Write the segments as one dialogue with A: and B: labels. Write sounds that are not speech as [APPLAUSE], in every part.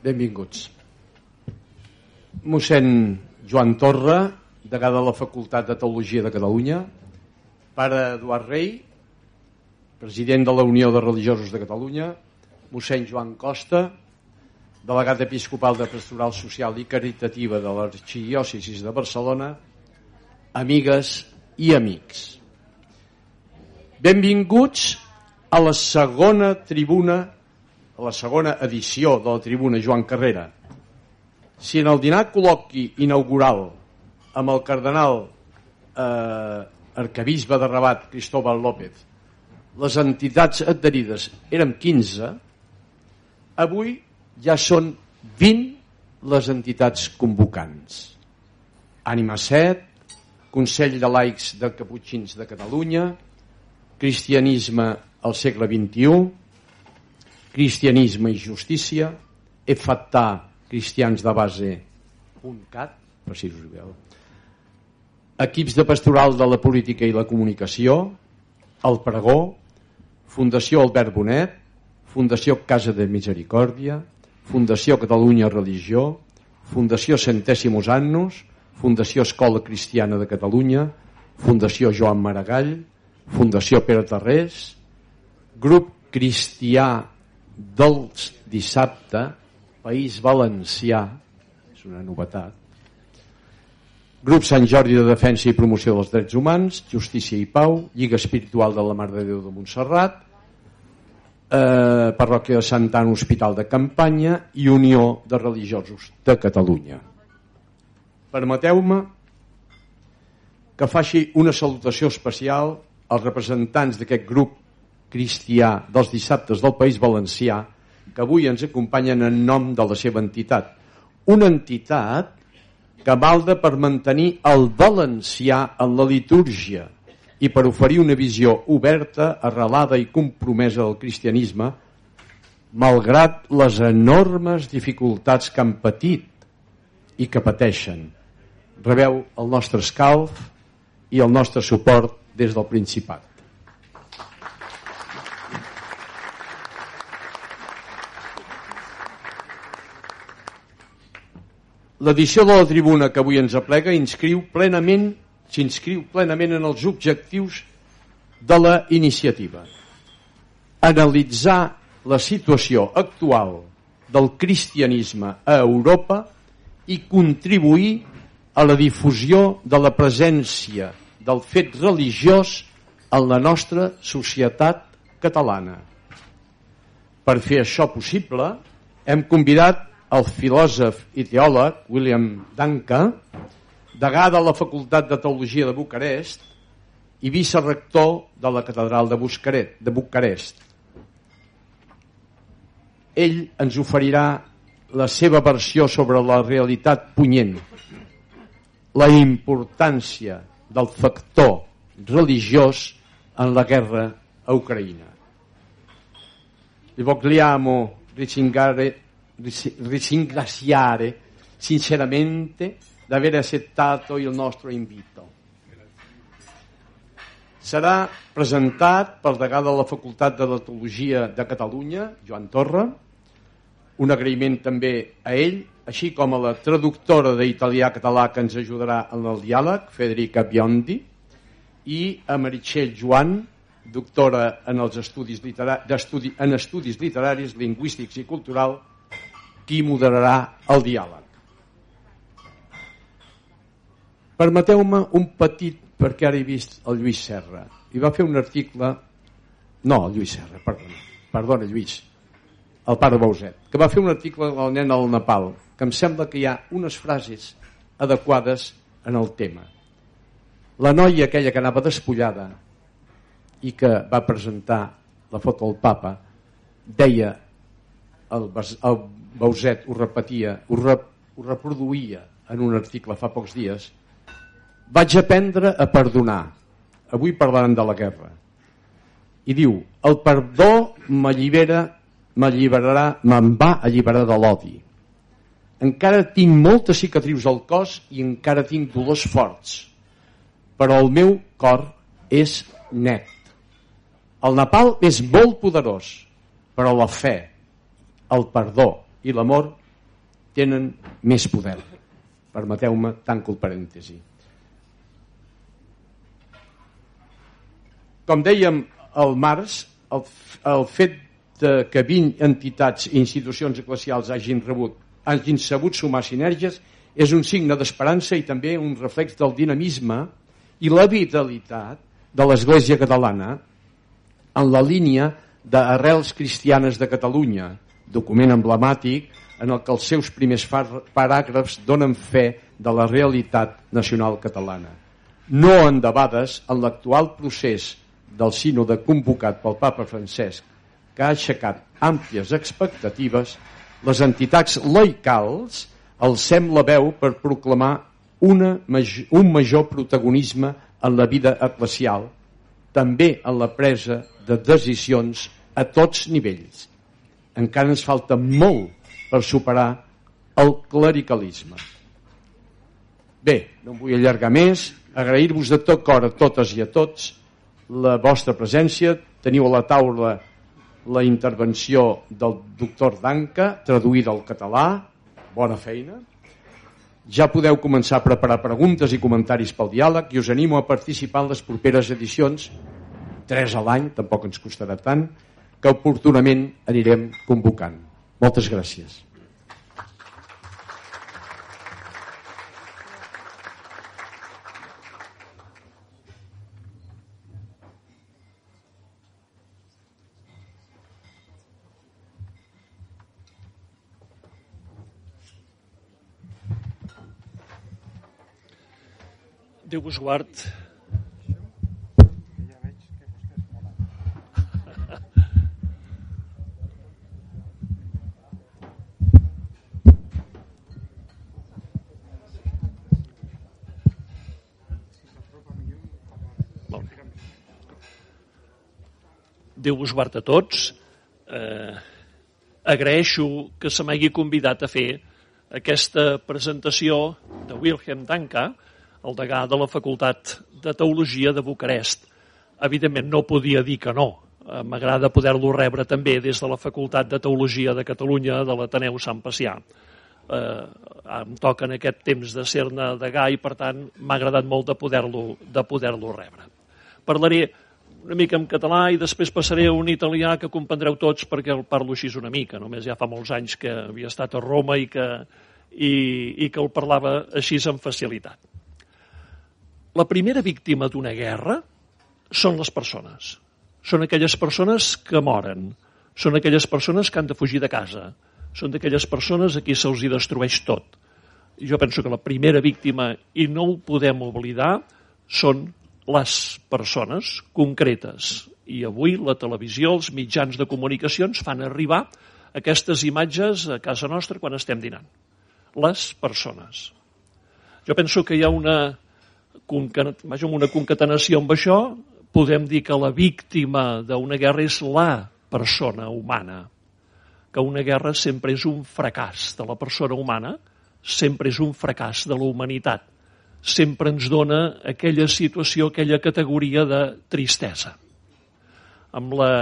A: Benvinguts. Mossèn Joan Torra, degà de la Facultat de Teologia de Catalunya, pare Eduard Rey, president de la Unió de Religiosos de Catalunya, mossèn Joan Costa, delegat episcopal de Pastoral Social i Caritativa de l'Arxidiòcesis de Barcelona, amigues i amics. Benvinguts a la segona tribuna la segona edició de la tribuna Joan Carrera, si en el dinar col·loqui inaugural amb el cardenal eh, arcabisbe de Rabat, Cristóbal López, les entitats adherides eren 15, avui ja són 20 les entitats convocants. Ànima 7, Consell de Laics de Caputxins de Catalunya, Cristianisme al segle XXI, cristianisme i justícia, EFATà, cristians de base, .cat, per si us veu, equips de pastoral de la política i la comunicació, el Pregó, Fundació Albert Bonet, Fundació Casa de Misericòrdia, Fundació Catalunya Religió, Fundació Centèsimos Annos, Fundació Escola Cristiana de Catalunya, Fundació Joan Maragall, Fundació Pere Tarrés, Grup Cristià dels dissabte, País Valencià, és una novetat, Grup Sant Jordi de Defensa i Promoció dels Drets Humans, Justícia i Pau, Lliga Espiritual de la Mare de Déu de Montserrat, eh, Parròquia de Sant Anna Hospital de Campanya i Unió de Religiosos de Catalunya. Permeteu-me que faci una salutació especial als representants d'aquest grup cristià dels dissabtes del País Valencià que avui ens acompanyen en nom de la seva entitat. Una entitat que malda per mantenir el valencià en la litúrgia i per oferir una visió oberta, arrelada i compromesa del cristianisme, malgrat les enormes dificultats que han patit i que pateixen. Rebeu el nostre escalf i el nostre suport des del Principat. L'edició de la tribuna que avui ens aplega inscriu plenament s'inscriu plenament en els objectius de la iniciativa. Analitzar la situació actual del cristianisme a Europa i contribuir a la difusió de la presència del fet religiós en la nostra societat catalana. Per fer això possible, hem convidat el filòsof i teòleg William Danca, degà de la Facultat de Teologia de Bucarest i vicerector de la Catedral de, Buscaret, de Bucarest. Ell ens oferirà la seva versió sobre la realitat punyent, la importància del factor religiós en la guerra a Ucraïna. Vogliamo ringraziare ringraziare sinceramente di aver accettato il nostro invito. Serà presentat pel degà de la Facultat de Teologia de Catalunya, Joan Torra, un agraïment també a ell, així com a la traductora d'italià-català que ens ajudarà en el diàleg, Federica Biondi, i a Meritxell Joan, doctora en, els estudis, estudi... en estudis literaris, lingüístics i culturals, qui moderarà el diàleg. Permeteu-me un petit, perquè ara he vist el Lluís Serra, i va fer un article, no, el Lluís Serra, perdona, perdona Lluís, el pare Bauset, que va fer un article del nen al Nepal, que em sembla que hi ha unes frases adequades en el tema. La noia aquella que anava despullada i que va presentar la foto al papa deia el, el Bauset ho repetia, ho, rep, ho reproduïa en un article fa pocs dies, vaig aprendre a perdonar. Avui parlaran de la guerra. I diu, el perdó m'allibera, m'alliberarà, me'n va alliberar de l'odi. Encara tinc moltes cicatrius al cos i encara tinc dolors forts, però el meu cor és net. El Nepal és molt poderós, però la fe, el perdó i l'amor tenen més poder. Permeteu-me, tanco el parèntesi. Com dèiem al març, el, el fet de que 20 entitats i institucions eclesials hagin rebut hagin sabut sumar sinergies és un signe d'esperança i també un reflex del dinamisme i la vitalitat de l'Església catalana en la línia d'Arrels Cristianes de Catalunya, document emblemàtic en el que els seus primers paràgrafs donen fe de la realitat nacional catalana. No endebades en l'actual procés del sínode convocat pel papa Francesc, que ha aixecat àmplies expectatives, les entitats laicals alcem la veu per proclamar una, un major protagonisme en la vida eclesial, també en la presa de decisions a tots nivells. Encara ens falta molt per superar el clericalisme. Bé, no em vull allargar més, agrair-vos de tot cor a totes i a tots la vostra presència. Teniu a la taula la intervenció del doctor Danca, traduïda al català. Bona feina. Ja podeu començar a preparar preguntes i comentaris pel diàleg i us animo a participar en les properes edicions, tres a l'any, tampoc ens costarà tant, que oportunament anirem convocant. Moltes gràcies.
B: Déu vos guard. Déu vos guard a tots. Eh, agraeixo que se m'hagi convidat a fer aquesta presentació de Wilhelm Danka, el degà de la Facultat de Teologia de Bucarest. Evidentment no podia dir que no. Eh, m'agrada poder-lo rebre també des de la Facultat de Teologia de Catalunya de l'Ateneu Sant Pacià. Eh, em toca en aquest temps de ser-ne degà i per tant m'ha agradat molt de poder-lo de poder rebre. Parlaré una mica en català i després passaré a un italià que comprendreu tots perquè el parlo així una mica. Només ja fa molts anys que havia estat a Roma i que, i, i que el parlava així amb facilitat. La primera víctima d'una guerra són les persones. Són aquelles persones que moren. Són aquelles persones que han de fugir de casa. Són d'aquelles persones a qui se'ls destrueix tot. Jo penso que la primera víctima, i no ho podem oblidar, són les persones concretes. I avui la televisió, els mitjans de comunicacions fan arribar aquestes imatges a casa nostra quan estem dinant. Les persones. Jo penso que hi ha una vaja, una concatenació amb això, podem dir que la víctima d'una guerra és la persona humana, que una guerra sempre és un fracàs de la persona humana, sempre és un fracàs de la humanitat, sempre ens dona aquella situació, aquella categoria de tristesa. Amb la,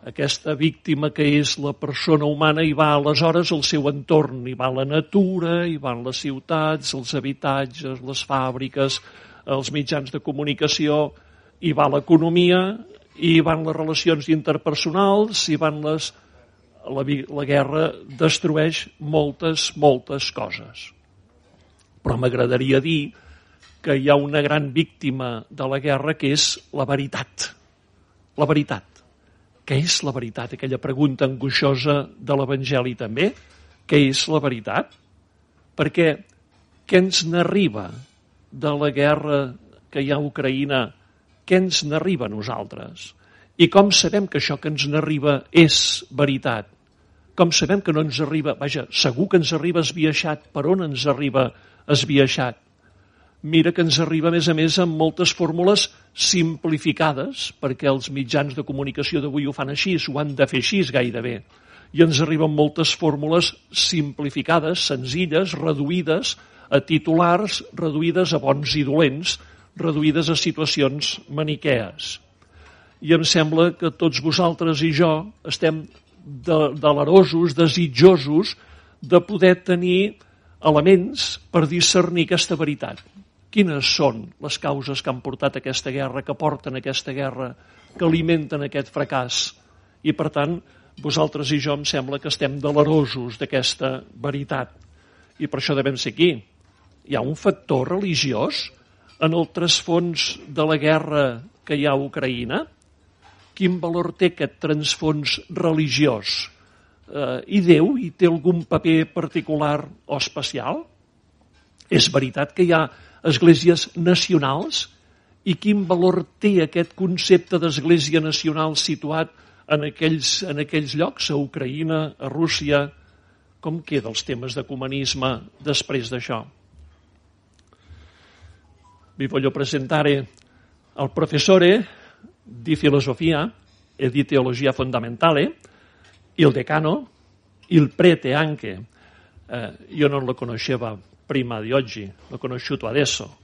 B: aquesta víctima que és la persona humana hi va aleshores el seu entorn, hi va la natura, hi van les ciutats, els habitatges, les fàbriques, els mitjans de comunicació, hi va l'economia, hi van les relacions interpersonals, hi van les... La, la guerra destrueix moltes, moltes coses. Però m'agradaria dir que hi ha una gran víctima de la guerra que és la veritat. La veritat. Què és la veritat? Aquella pregunta angoixosa de l'Evangeli també. Què és la veritat? Perquè què ens n'arriba de la guerra que hi ha a Ucraïna, què ens n'arriba a nosaltres? I com sabem que això que ens n'arriba és veritat? Com sabem que no ens arriba, vaja, segur que ens arriba esbiaixat, per on ens arriba esbiaixat? Mira que ens arriba, a més a més, amb moltes fórmules simplificades, perquè els mitjans de comunicació d'avui ho fan així, ho han de fer així gairebé. I ens arriben moltes fórmules simplificades, senzilles, reduïdes, a titulars reduïdes a bons i dolents, reduïdes a situacions maniquees. I em sembla que tots vosaltres i jo estem delerosos, desitjosos de poder tenir elements per discernir aquesta veritat. Quines són les causes que han portat aquesta guerra, que porten aquesta guerra, que alimenten aquest fracàs? I, per tant, vosaltres i jo em sembla que estem delerosos d'aquesta veritat. I per això devem ser aquí. Hi ha un factor religiós en el trasfons de la guerra que hi ha a Ucraïna? Quin valor té aquest transfons religiós? Eh, i Déu hi té algun paper particular o especial? És veritat que hi ha esglésies nacionals i quin valor té aquest concepte d'església nacional situat en aquells, en aquells llocs, a Ucraïna, a Rússia? Com queda els temes d'ecumenisme després d'això? Vi voglio presentare al professore di filosofia e di teologia fondamentale, il decano, il prete anche, eh, io non lo conoscevo prima di oggi, l'ho conosciuto adesso,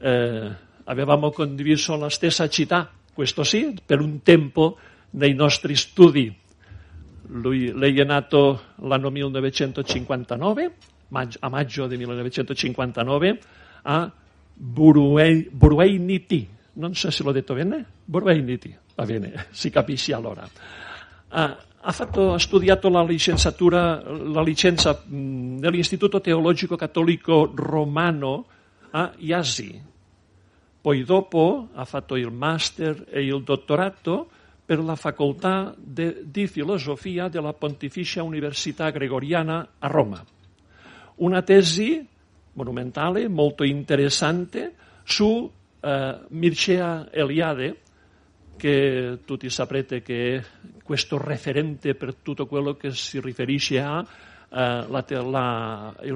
B: eh, avevamo condiviso la stessa città, questo sì, per un tempo nei nostri studi. Lui, lei è nato l'anno 1959, a maggio del 1959, a Burueiniti. Non so se l'ho detto bene. Burueiniti, va bene, [LAUGHS] si capisce allora. Ah, ha, fatto, ha, studiato la licenziatura, la licenza nell'Istituto Teologico Cattolico Romano a Iasi. Poi dopo ha fatto il master e il dottorato per la facoltà de, di filosofia della Pontificia Università Gregoriana a Roma. Una tesi monumentale, molto interessante, su eh, Mircea Eliade, che tutti saprete che è questo referente per tutto quello che si riferisce a eh,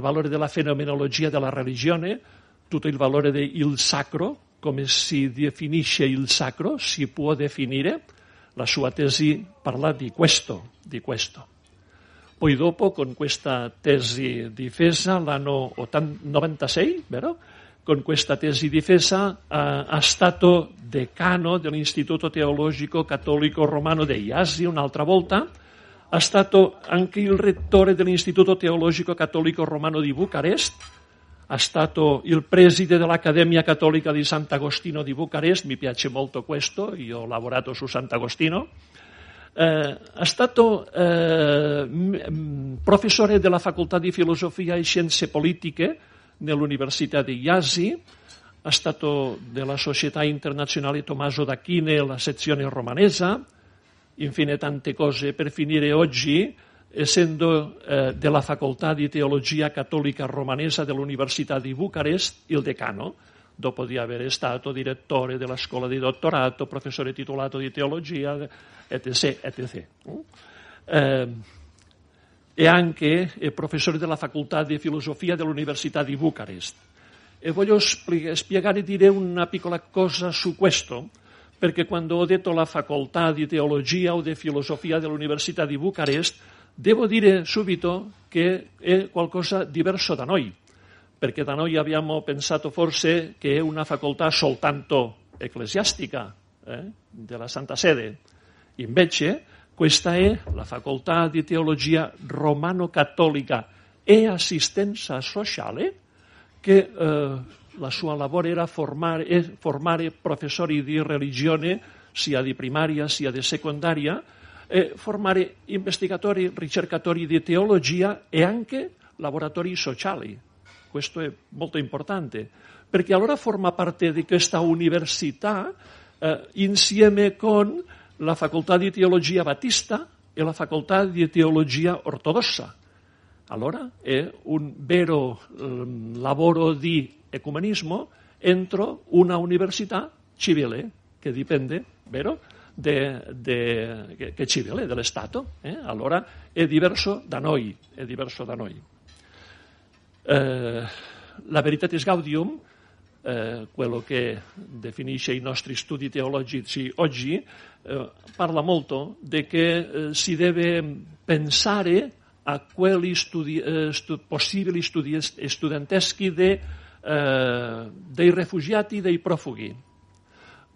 B: valore della fenomenologia della religione, tutto il valore del sacro, come si definisce il sacro, si può definire, la sua tesi parla di questo, di questo. Poi dopo, con questa tesi difesa, l'anno 96, vero? Con questa tesi difesa eh, è stato decano dell'Istituto Teologico Cattolico Romano degli Asi un'altra volta, è stato anche il rettore dell'Istituto Teologico Cattolico Romano di Bucarest, è stato il preside dell'Accademia Cattolica di Sant'Agostino di Bucarest, mi piace molto questo, io ho lavorato su Sant'Agostino, eh, è stato eh, professore della Facoltà di Filosofia e Scienze Politiche nell'Università di Iasi, è stato della Società Internazionale Tommaso d'Achine, la sezione romanesa, infine tante cose. Per finire oggi, essendo eh, della Facoltà di Teologia Cattolica Romanesa dell'Università di Bucarest, il decano, dopo di essere stato direttore della scuola di dottorato, professore titolato di teologia, etc. etc. Eh, e anche professore della facoltà di filosofia dell'Università di Bucarest. E voglio spiegare e dire una piccola cosa su questo, perché quando ho detto la facoltà di teologia o di filosofia dell'Università di Bucarest, devo dire subito che è qualcosa diverso da noi, perché da noi abbiamo pensato forse che è una facoltà soltanto ecclesiastica eh, della Santa Sede. Invece questa è la facoltà di teologia romano-cattolica e assistenza sociale che eh, la sua lavoro era formare, formare, professori di religione sia di primaria sia di secondaria, e formare investigatori, ricercatori di teologia e anche lavoratori sociali. Questo è molto importante, perché allora forma parte di questa università eh, insieme con la facoltà di teologia battista e la facoltà di teologia ortodossa. Allora è un vero um, lavoro di ecumenismo entro una università civile che dipende, vero? De, de, che, che civile, dello Stato. Eh? Allora è diverso da noi. È diverso da noi. Eh, la Veritatis Gaudium eh, quello che definisce i nostri studi teologici oggi, eh, parla molto di che eh, si deve pensare a quelli studi, eh, stu, possibili studi studenteschi de, eh, dei rifugiati, dei profughi.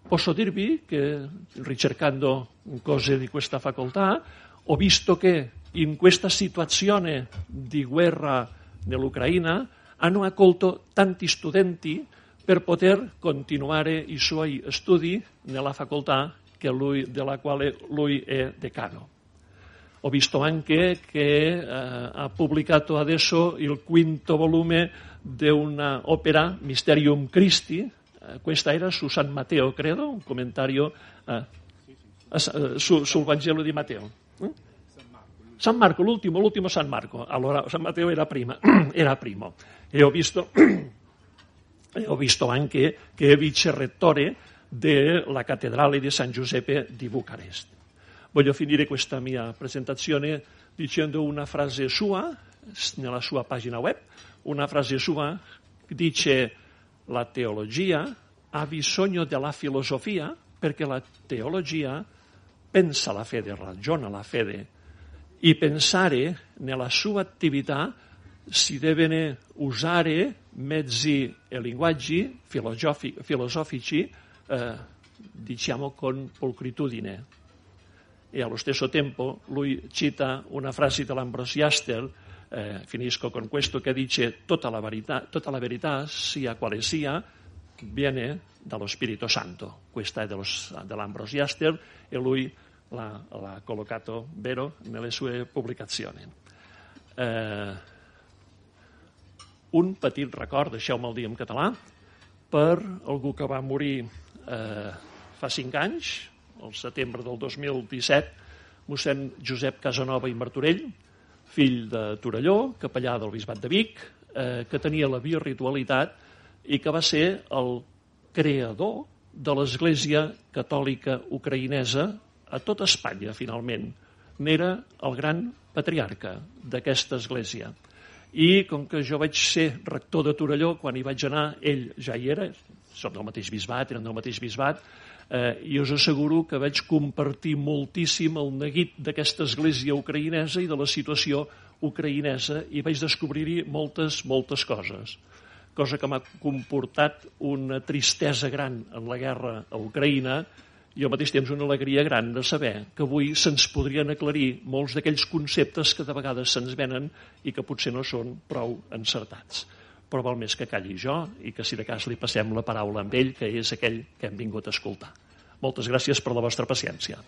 B: Posso dirvi che ricercando cose di questa facoltà ho visto che in questa situazione di guerra nell'Ucraina hanno accolto tanti studenti per poter continuare i suoi studi nella facoltà lui, della quale lui è decano. Ho visto anche che eh, ha pubblicato adesso il quinto volume di un'opera, Mysterium Christi, eh, questa era su San Matteo, credo, un commentario eh, eh su, sul Vangelo di Matteo. Eh? San Marco, l'ultimo, l'ultimo San Marco. Allora, San Matteo era prima, [CLEARS THROAT] era primo. E ho visto, [CLEARS THROAT] ho visto anche che è vicerrettore della cattedrale di San Giuseppe di Bucarest. Voglio finire questa mia presentazione dicendo una frase sua, nella sua pagina web, una frase sua che dice la teologia ha bisogno della filosofia perché la teologia pensa la fede, ragiona la fede e pensare nella sua attività si devono usare mezzi e linguaggi filosofici, eh, diciamo con pulcritudine e allo stesso tempo lui cita una frase dell'Ambrosiaster, eh, finisco con questo, che dice tutta la, verità, tutta la verità, sia quale sia, viene dallo Spirito Santo. Questa è dello, dell'Ambrosiaster e lui l'ha, l'ha, collocato vero nelle sue pubblicazioni. Eh, un petit record, deixeu-me'l dir en català, per algú que va morir eh, fa cinc anys, el setembre del 2017, mossèn Josep Casanova i Martorell, fill de Torelló, capellà del Bisbat de Vic, eh, que tenia la bioritualitat i que va ser el creador de l'Església Catòlica Ucraïnesa a tota Espanya, finalment. N'era el gran patriarca d'aquesta església. I com que jo vaig ser rector de Torelló, quan hi vaig anar, ell ja hi era, som del mateix bisbat, eren del mateix bisbat, eh, i us asseguro que vaig compartir moltíssim el neguit d'aquesta església ucraïnesa i de la situació ucraïnesa i vaig descobrir-hi moltes, moltes coses cosa que m'ha comportat una tristesa gran en la guerra a Ucraïna i al mateix temps una alegria gran de saber que avui se'ns podrien aclarir molts d'aquells conceptes que de vegades se'ns venen i que potser no són prou encertats però val més que calli jo i que si de cas li passem la paraula amb ell, que és aquell que hem vingut a escoltar. Moltes gràcies per la vostra paciència.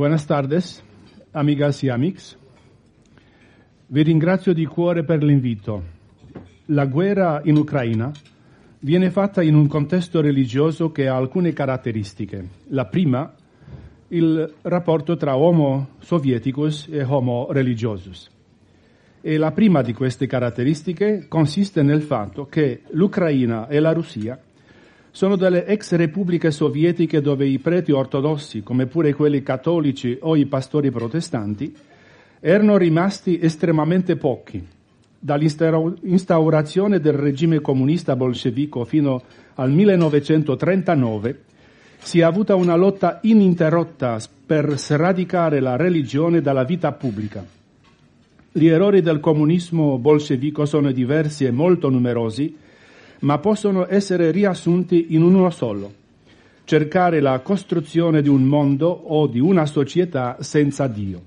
C: Buenas tardes, amigas y amics. Vi ringrazio di cuore per l'invito. La guerra in Ucraina viene fatta in un contesto religioso che ha alcune caratteristiche. La prima, il rapporto tra homo sovieticus e homo religiosus. E la prima di queste caratteristiche consiste nel fatto che l'Ucraina e la Russia sono delle ex repubbliche sovietiche dove i preti ortodossi, come pure quelli cattolici o i pastori protestanti, erano rimasti estremamente pochi. Dall'instaurazione del regime comunista bolscevico fino al 1939 si è avuta una lotta ininterrotta per sradicare la religione dalla vita pubblica. Gli errori del comunismo bolscevico sono diversi e molto numerosi, ma possono essere riassunti in uno solo. Cercare la costruzione di un mondo o di una società senza Dio.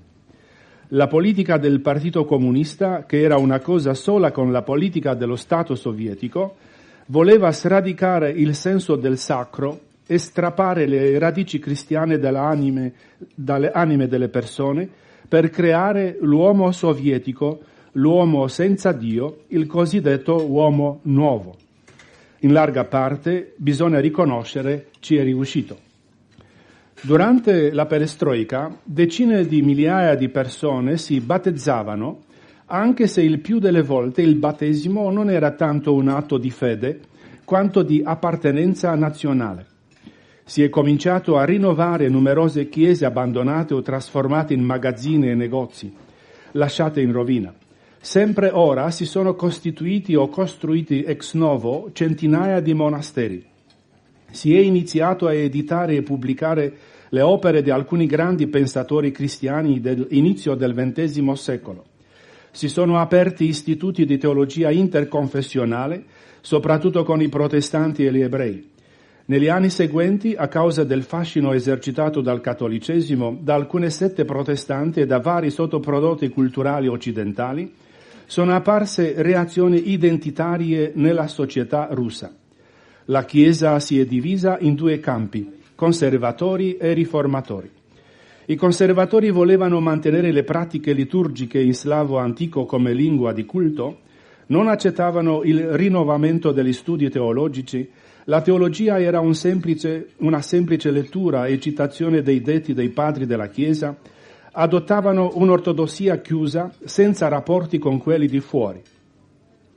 C: La politica del Partito Comunista, che era una cosa sola con la politica dello Stato sovietico, voleva sradicare il senso del sacro e strappare le radici cristiane anime, dalle anime delle persone per creare l'uomo sovietico, l'uomo senza Dio, il cosiddetto uomo nuovo. In larga parte, bisogna riconoscere, ci è riuscito. Durante la perestroica, decine di migliaia di persone si battezzavano, anche se il più delle volte il battesimo non era tanto un atto di fede quanto di appartenenza nazionale. Si è cominciato a rinnovare numerose chiese abbandonate o trasformate in magazzini e negozi, lasciate in rovina. Sempre ora si sono costituiti o costruiti ex novo centinaia di monasteri. Si è iniziato a editare e pubblicare le opere di alcuni grandi pensatori cristiani dell'inizio del XX secolo. Si sono aperti istituti di teologia interconfessionale, soprattutto con i protestanti e gli ebrei. Negli anni seguenti, a causa del fascino esercitato dal cattolicesimo, da alcune sette protestanti e da vari sottoprodotti culturali occidentali, sono apparse reazioni identitarie nella società russa. La Chiesa si è divisa in due campi, conservatori e riformatori. I conservatori volevano mantenere le pratiche liturgiche in slavo antico come lingua di culto, non accettavano il rinnovamento degli studi teologici, la teologia era un semplice, una semplice lettura e citazione dei detti dei padri della Chiesa, adottavano un'ortodossia chiusa senza rapporti con quelli di fuori.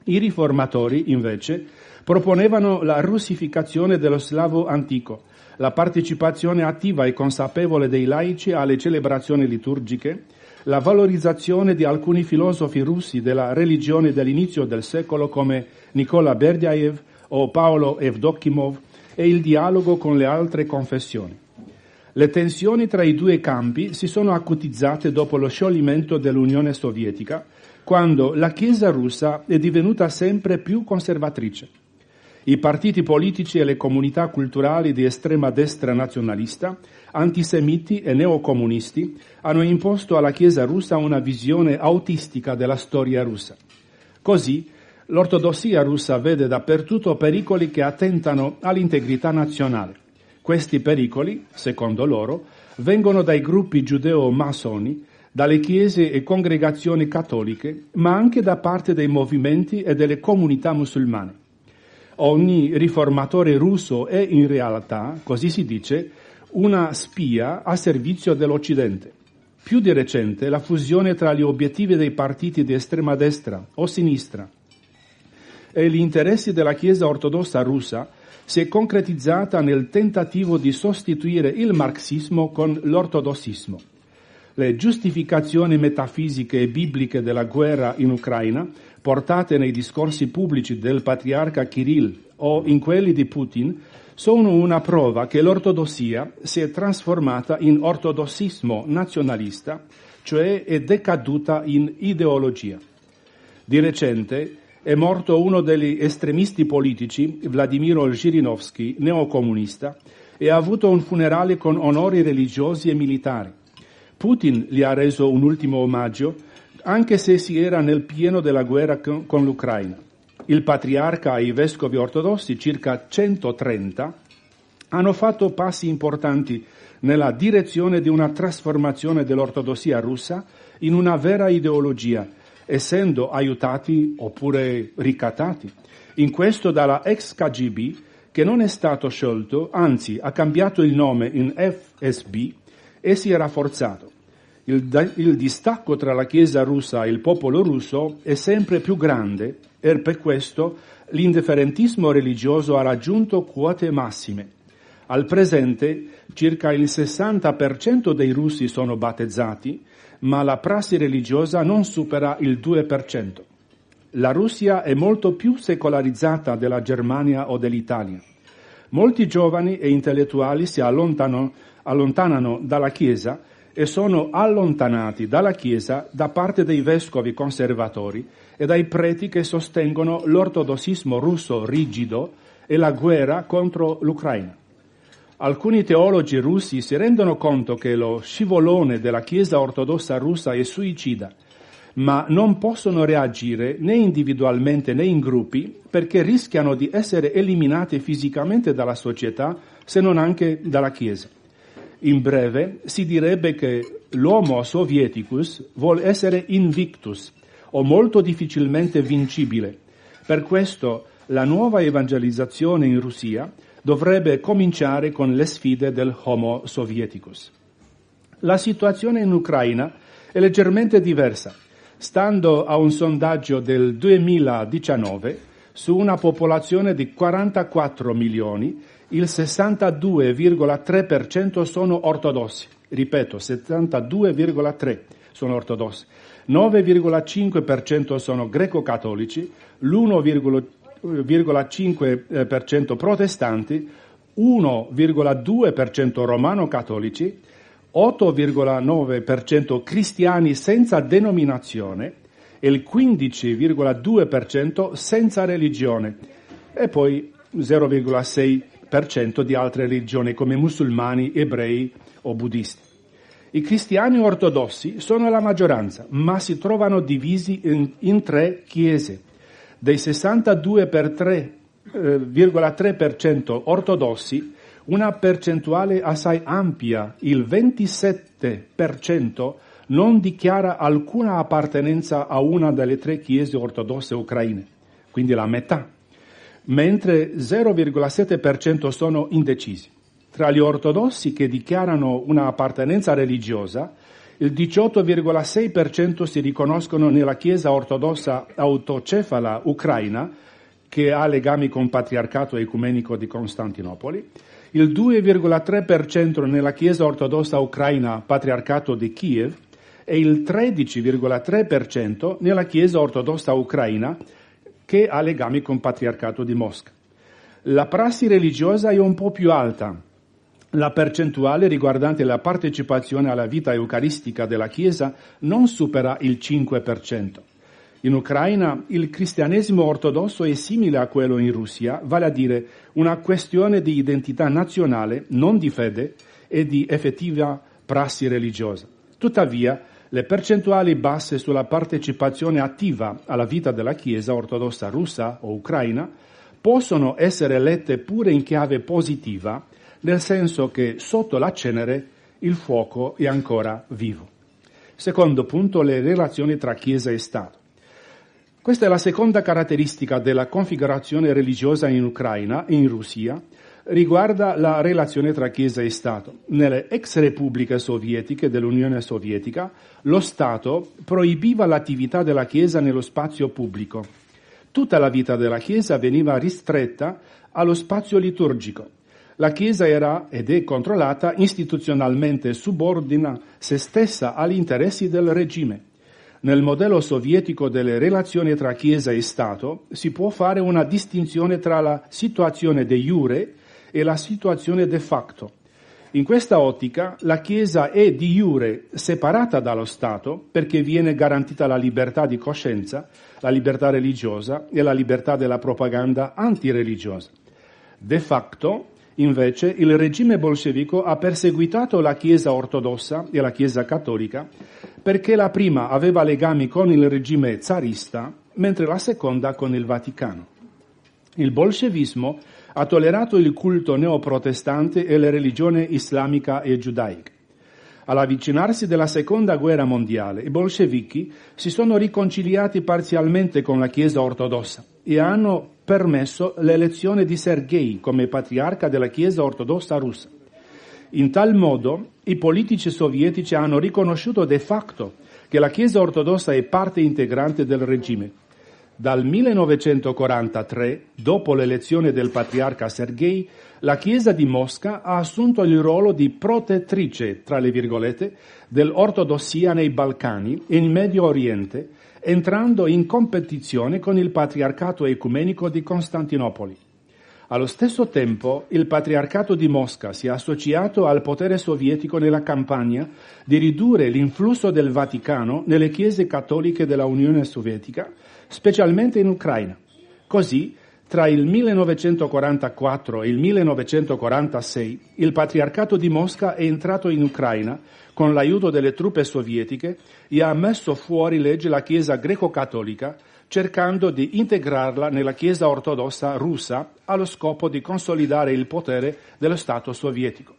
C: I riformatori, invece, proponevano la russificazione dello slavo antico, la partecipazione attiva e consapevole dei laici alle celebrazioni liturgiche, la valorizzazione di alcuni filosofi russi della religione dell'inizio del secolo come Nicola Berdiaev o Paolo Evdokimov e il dialogo con le altre confessioni. Le tensioni tra i due campi si sono acutizzate dopo lo scioglimento dell'Unione Sovietica, quando la Chiesa russa è divenuta sempre più conservatrice. I partiti politici e le comunità culturali di estrema destra nazionalista, antisemiti e neocomunisti hanno imposto alla Chiesa russa una visione autistica della storia russa. Così l'ortodossia russa vede dappertutto pericoli che attentano all'integrità nazionale. Questi pericoli, secondo loro, vengono dai gruppi giudeo-massoni, dalle chiese e congregazioni cattoliche, ma anche da parte dei movimenti e delle comunità musulmane. Ogni riformatore russo è in realtà, così si dice, una spia a servizio dell'Occidente. Più di recente la fusione tra gli obiettivi dei partiti di estrema destra o sinistra e gli interessi della Chiesa ortodossa russa si è concretizzata nel tentativo di sostituire il marxismo con l'ortodossismo. Le giustificazioni metafisiche e bibliche della guerra in Ucraina portate nei discorsi pubblici del patriarca Kirill o in quelli di Putin sono una prova che l'ortodossia si è trasformata in ortodossismo nazionalista, cioè è decaduta in ideologia. Di recente è morto uno degli estremisti politici, Vladimiro Zhirinovsky, neocomunista, e ha avuto un funerale con onori religiosi e militari. Putin gli ha reso un ultimo omaggio anche se si era nel pieno della guerra con l'Ucraina. Il patriarca e i vescovi ortodossi, circa 130, hanno fatto passi importanti nella direzione di una trasformazione dell'ortodossia russa in una vera ideologia, essendo aiutati oppure ricattati. In questo dalla ex KGB, che non è stato sciolto, anzi ha cambiato il nome in FSB e si è rafforzato il, il distacco tra la Chiesa russa e il popolo russo è sempre più grande e per questo l'indifferentismo religioso ha raggiunto quote massime. Al presente circa il 60% dei russi sono battezzati, ma la prassi religiosa non supera il 2%. La Russia è molto più secolarizzata della Germania o dell'Italia. Molti giovani e intellettuali si allontanano, dalla Chiesa e sono allontanati dalla Chiesa da parte dei vescovi conservatori e dai preti che sostengono l'ortodossismo russo rigido e la guerra contro l'Ucraina. Alcuni teologi russi si rendono conto che lo scivolone della Chiesa ortodossa russa è suicida, ma non possono reagire né individualmente né in gruppi perché rischiano di essere eliminati fisicamente dalla società se non anche dalla Chiesa. In breve, si direbbe che l'uomo sovieticus vuole essere invictus o molto difficilmente vincibile. Per questo la nuova evangelizzazione in Russia dovrebbe cominciare con le sfide del Homo Sovieticus. La situazione in Ucraina è leggermente diversa. Stando a un sondaggio del 2019, su una popolazione di 44 milioni, il 62,3% sono ortodossi. Ripeto, 72,3% sono ortodossi. 9,5% sono greco-cattolici, l'1,5% protestanti, 1,2% romano-cattolici, 8,9% cristiani senza denominazione e il 15,2% senza religione e poi 0,6% di altre religioni come musulmani, ebrei o buddisti. I cristiani ortodossi sono la maggioranza, ma si trovano divisi in, in tre chiese. Dei 62,3% eh, ortodossi, una percentuale assai ampia, il 27%, non dichiara alcuna appartenenza a una delle tre chiese ortodosse ucraine, quindi la metà, mentre 0,7% sono indecisi. Tra gli ortodossi che dichiarano una appartenenza religiosa, il 18,6% si riconoscono nella Chiesa ortodossa autocefala ucraina, che ha legami con patriarcato ecumenico di Costantinopoli, il 2,3% nella Chiesa ortodossa ucraina patriarcato di Kiev e il 13,3% nella Chiesa ortodossa ucraina che ha legami con patriarcato di Mosca. La prassi religiosa è un po' più alta, la percentuale riguardante la partecipazione alla vita eucaristica della Chiesa non supera il 5%. In Ucraina il cristianesimo ortodosso è simile a quello in Russia, vale a dire una questione di identità nazionale, non di fede e di effettiva prassi religiosa. Tuttavia, le percentuali basse sulla partecipazione attiva alla vita della Chiesa ortodossa russa o ucraina possono essere lette pure in chiave positiva nel senso che sotto la cenere il fuoco è ancora vivo. Secondo punto, le relazioni tra Chiesa e Stato. Questa è la seconda caratteristica della configurazione religiosa in Ucraina e in Russia, riguarda la relazione tra Chiesa e Stato. Nelle ex repubbliche sovietiche dell'Unione Sovietica, lo Stato proibiva l'attività della Chiesa nello spazio pubblico. Tutta la vita della Chiesa veniva ristretta allo spazio liturgico la Chiesa era ed è controllata istituzionalmente subordina se stessa agli interessi del regime. Nel modello sovietico delle relazioni tra Chiesa e Stato si può fare una distinzione tra la situazione de jure e la situazione de facto. In questa ottica la Chiesa è di jure separata dallo Stato perché viene garantita la libertà di coscienza, la libertà religiosa e la libertà della propaganda antireligiosa. De facto Invece il regime bolscevico ha perseguitato la Chiesa ortodossa e la Chiesa cattolica perché la prima aveva legami con il regime zarista, mentre la seconda con il Vaticano. Il bolscevismo ha tollerato il culto neoprotestante e la religione islamica e giudaica. All'avvicinarsi della seconda guerra mondiale, i bolscevichi si sono riconciliati parzialmente con la Chiesa ortodossa e hanno permesso l'elezione di Sergei come patriarca della Chiesa ortodossa russa. In tal modo i politici sovietici hanno riconosciuto de facto che la Chiesa ortodossa è parte integrante del regime. Dal 1943, dopo l'elezione del patriarca Sergei, la Chiesa di Mosca ha assunto il ruolo di protettrice, tra le virgolette, dell'ortodossia nei Balcani e in Medio Oriente entrando in competizione con il patriarcato ecumenico di Costantinopoli. Allo stesso tempo, il patriarcato di Mosca si è associato al potere sovietico nella campagna di ridurre l'influsso del Vaticano nelle chiese cattoliche della Unione Sovietica, specialmente in Ucraina. Così, tra il 1944 e il 1946, il patriarcato di Mosca è entrato in Ucraina con l'aiuto delle truppe sovietiche e ha messo fuori legge la Chiesa greco-cattolica cercando di integrarla nella Chiesa ortodossa russa allo scopo di consolidare il potere dello Stato sovietico.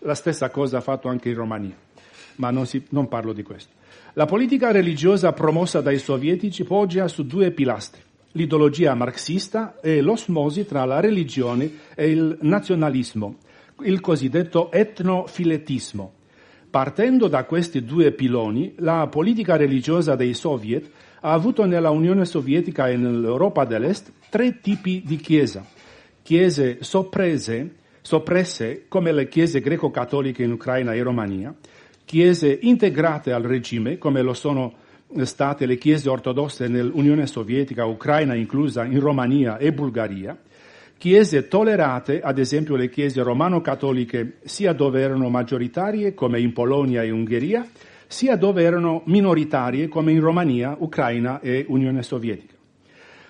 C: La stessa cosa ha fatto anche in Romania, ma non, si, non parlo di questo. La politica religiosa promossa dai sovietici poggia su due pilastri. l'ideologia marxista e l'osmosi tra la religione e il nazionalismo, il cosiddetto etnofiletismo. Partendo da questi due piloni, la politica religiosa dei soviet ha avuto nella Unione Sovietica e nell'Europa dell'Est tre tipi di chiesa. Chiese soppresse, soppresse come le chiese greco-cattoliche in Ucraina e Romania, chiese integrate al regime come lo sono state le chiese ortodosse nell'Unione Sovietica, Ucraina inclusa in Romania e Bulgaria, chiese tollerate, ad esempio le chiese romano-cattoliche, sia dove erano maggioritarie come in Polonia e Ungheria, sia dove erano minoritarie come in Romania, Ucraina e Unione Sovietica.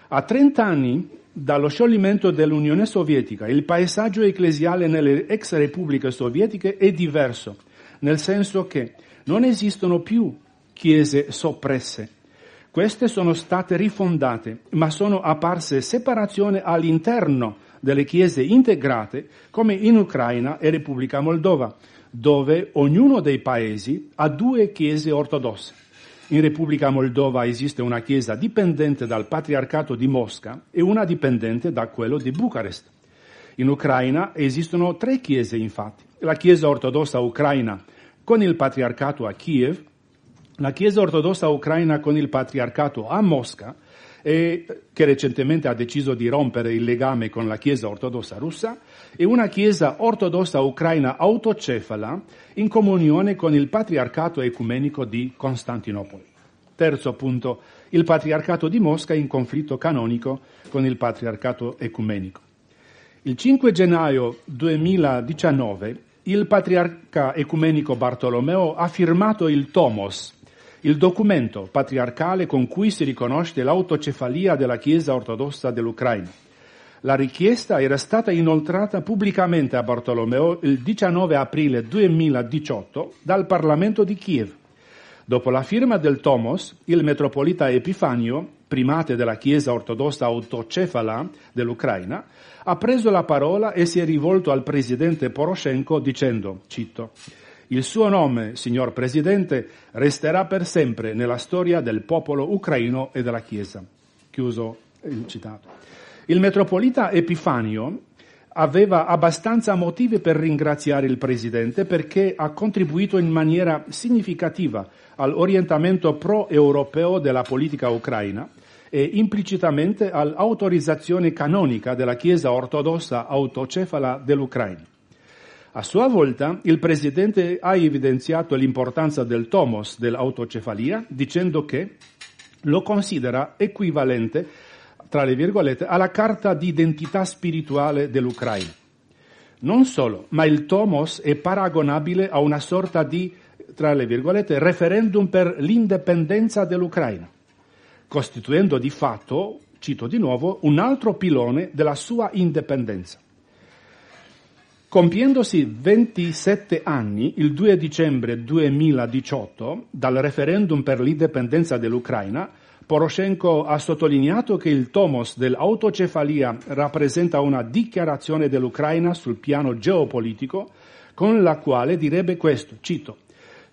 C: A 30 anni dallo scioglimento dell'Unione Sovietica il paesaggio ecclesiale nelle ex repubbliche sovietiche è diverso, nel senso che non esistono più chiese soppresse. Queste sono state rifondate, ma sono apparse separazioni all'interno delle chiese integrate, come in Ucraina e Repubblica Moldova, dove ognuno dei paesi ha due chiese ortodosse. In Repubblica Moldova esiste una chiesa dipendente dal Patriarcato di Mosca e una dipendente da quello di Bucarest. In Ucraina esistono tre chiese, infatti. La Chiesa ortodossa ucraina con il Patriarcato a Kiev la Chiesa ortodossa ucraina con il patriarcato a Mosca, e, che recentemente ha deciso di rompere il legame con la Chiesa ortodossa russa, e una Chiesa ortodossa ucraina autocefala in comunione con il patriarcato ecumenico di Costantinopoli. Terzo punto, il patriarcato di Mosca in conflitto canonico con il patriarcato ecumenico. Il 5 gennaio 2019 il patriarca ecumenico Bartolomeo ha firmato il Tomos, il documento patriarcale con cui si riconosce l'autocefalia della Chiesa ortodossa dell'Ucraina. La richiesta era stata inoltrata pubblicamente a Bartolomeo il 19 aprile 2018 dal Parlamento di Kiev. Dopo la firma del Tomos, il metropolita Epifanio, primate della Chiesa ortodossa autocefala dell'Ucraina, ha preso la parola e si è rivolto al presidente Poroshenko dicendo, cito, il suo nome, signor Presidente, resterà per sempre nella storia del popolo ucraino e della Chiesa. Chiuso il citato. Il metropolita Epifanio aveva abbastanza motivi per ringraziare il Presidente perché ha contribuito in maniera significativa all'orientamento pro-europeo della politica ucraina e implicitamente all'autorizzazione canonica della Chiesa ortodossa autocefala dell'Ucraina. A sua volta, il Presidente ha evidenziato l'importanza del tomos dell'autocefalia dicendo che lo considera equivalente, tra le virgolette, alla carta d'identità spirituale dell'Ucraina. Non solo, ma il tomos è paragonabile a una sorta di, tra le virgolette, referendum per l'indipendenza dell'Ucraina, costituendo di fatto, cito di nuovo, un altro pilone della sua indipendenza. Compiendosi 27 anni, il 2 dicembre 2018, dal referendum per l'indipendenza dell'Ucraina, Poroshenko ha sottolineato che il tomos dell'autocefalia rappresenta una dichiarazione dell'Ucraina sul piano geopolitico, con la quale direbbe questo, cito,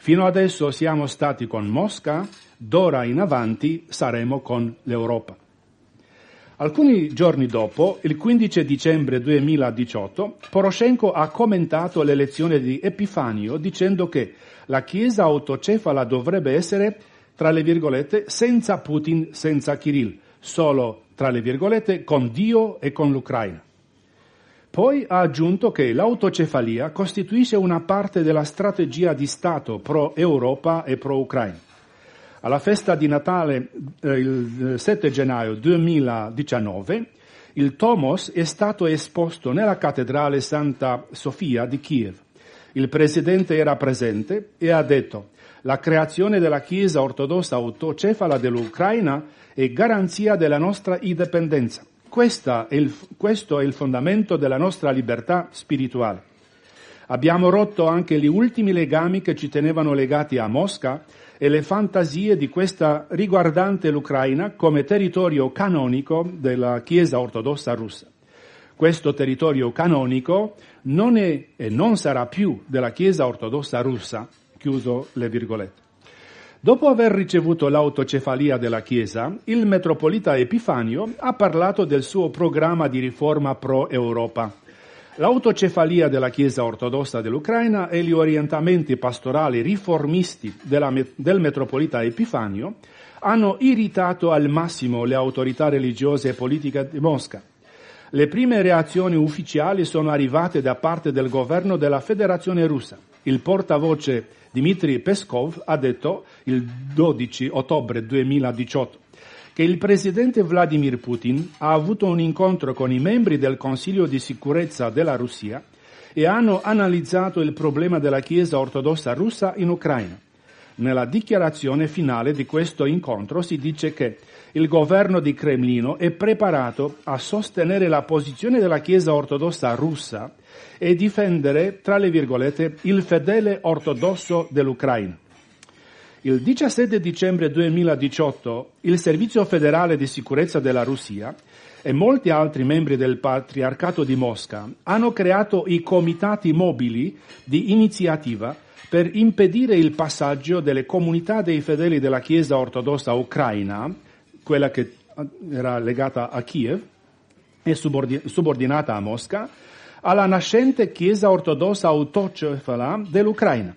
C: Fino adesso siamo stati con Mosca, d'ora in avanti saremo con l'Europa. Alcuni giorni dopo, il 15 dicembre 2018, Poroshenko ha commentato l'elezione di Epifanio dicendo che la Chiesa autocefala dovrebbe essere, tra le virgolette, senza Putin, senza Kirill, solo, tra le virgolette, con Dio e con l'Ucraina. Poi ha aggiunto che l'autocefalia costituisce una parte della strategia di Stato pro-Europa e pro-Ucraina. Alla festa di Natale, eh, il 7 gennaio 2019, il Tomos è stato esposto nella cattedrale Santa Sofia di Kiev. Il presidente era presente e ha detto la creazione della Chiesa ortodossa autocefala dell'Ucraina è garanzia della nostra indipendenza. Questo è il fondamento della nostra libertà spirituale. Abbiamo rotto anche gli ultimi legami che ci tenevano legati a Mosca e le fantasie di questa riguardante l'Ucraina come territorio canonico della Chiesa ortodossa russa. Questo territorio canonico non è e non sarà più della Chiesa ortodossa russa, chiuso le virgolette. Dopo aver ricevuto l'autocefalia della Chiesa, il metropolita Epifanio ha parlato del suo programma di riforma pro-Europa. L'autocefalia della Chiesa ortodossa dell'Ucraina e gli orientamenti pastorali riformisti della, del metropolita Epifanio hanno irritato al massimo le autorità religiose e politiche di Mosca. Le prime reazioni ufficiali sono arrivate da parte del governo della Federazione russa. Il portavoce Dmitry Peskov ha detto il 12 ottobre 2018 che il presidente Vladimir Putin ha avuto un incontro con i membri del Consiglio di sicurezza della Russia e hanno analizzato il problema della Chiesa ortodossa russa in Ucraina. Nella dichiarazione finale di questo incontro si dice che il governo di Cremlino è preparato a sostenere la posizione della Chiesa ortodossa russa e difendere, tra le virgolette, il fedele ortodosso dell'Ucraina. Il 17 dicembre 2018 il Servizio federale di sicurezza della Russia e molti altri membri del Patriarcato di Mosca hanno creato i comitati mobili di iniziativa per impedire il passaggio delle comunità dei fedeli della Chiesa ortodossa ucraina, quella che era legata a Kiev e subordinata a Mosca, alla nascente Chiesa ortodossa autocefala dell'Ucraina.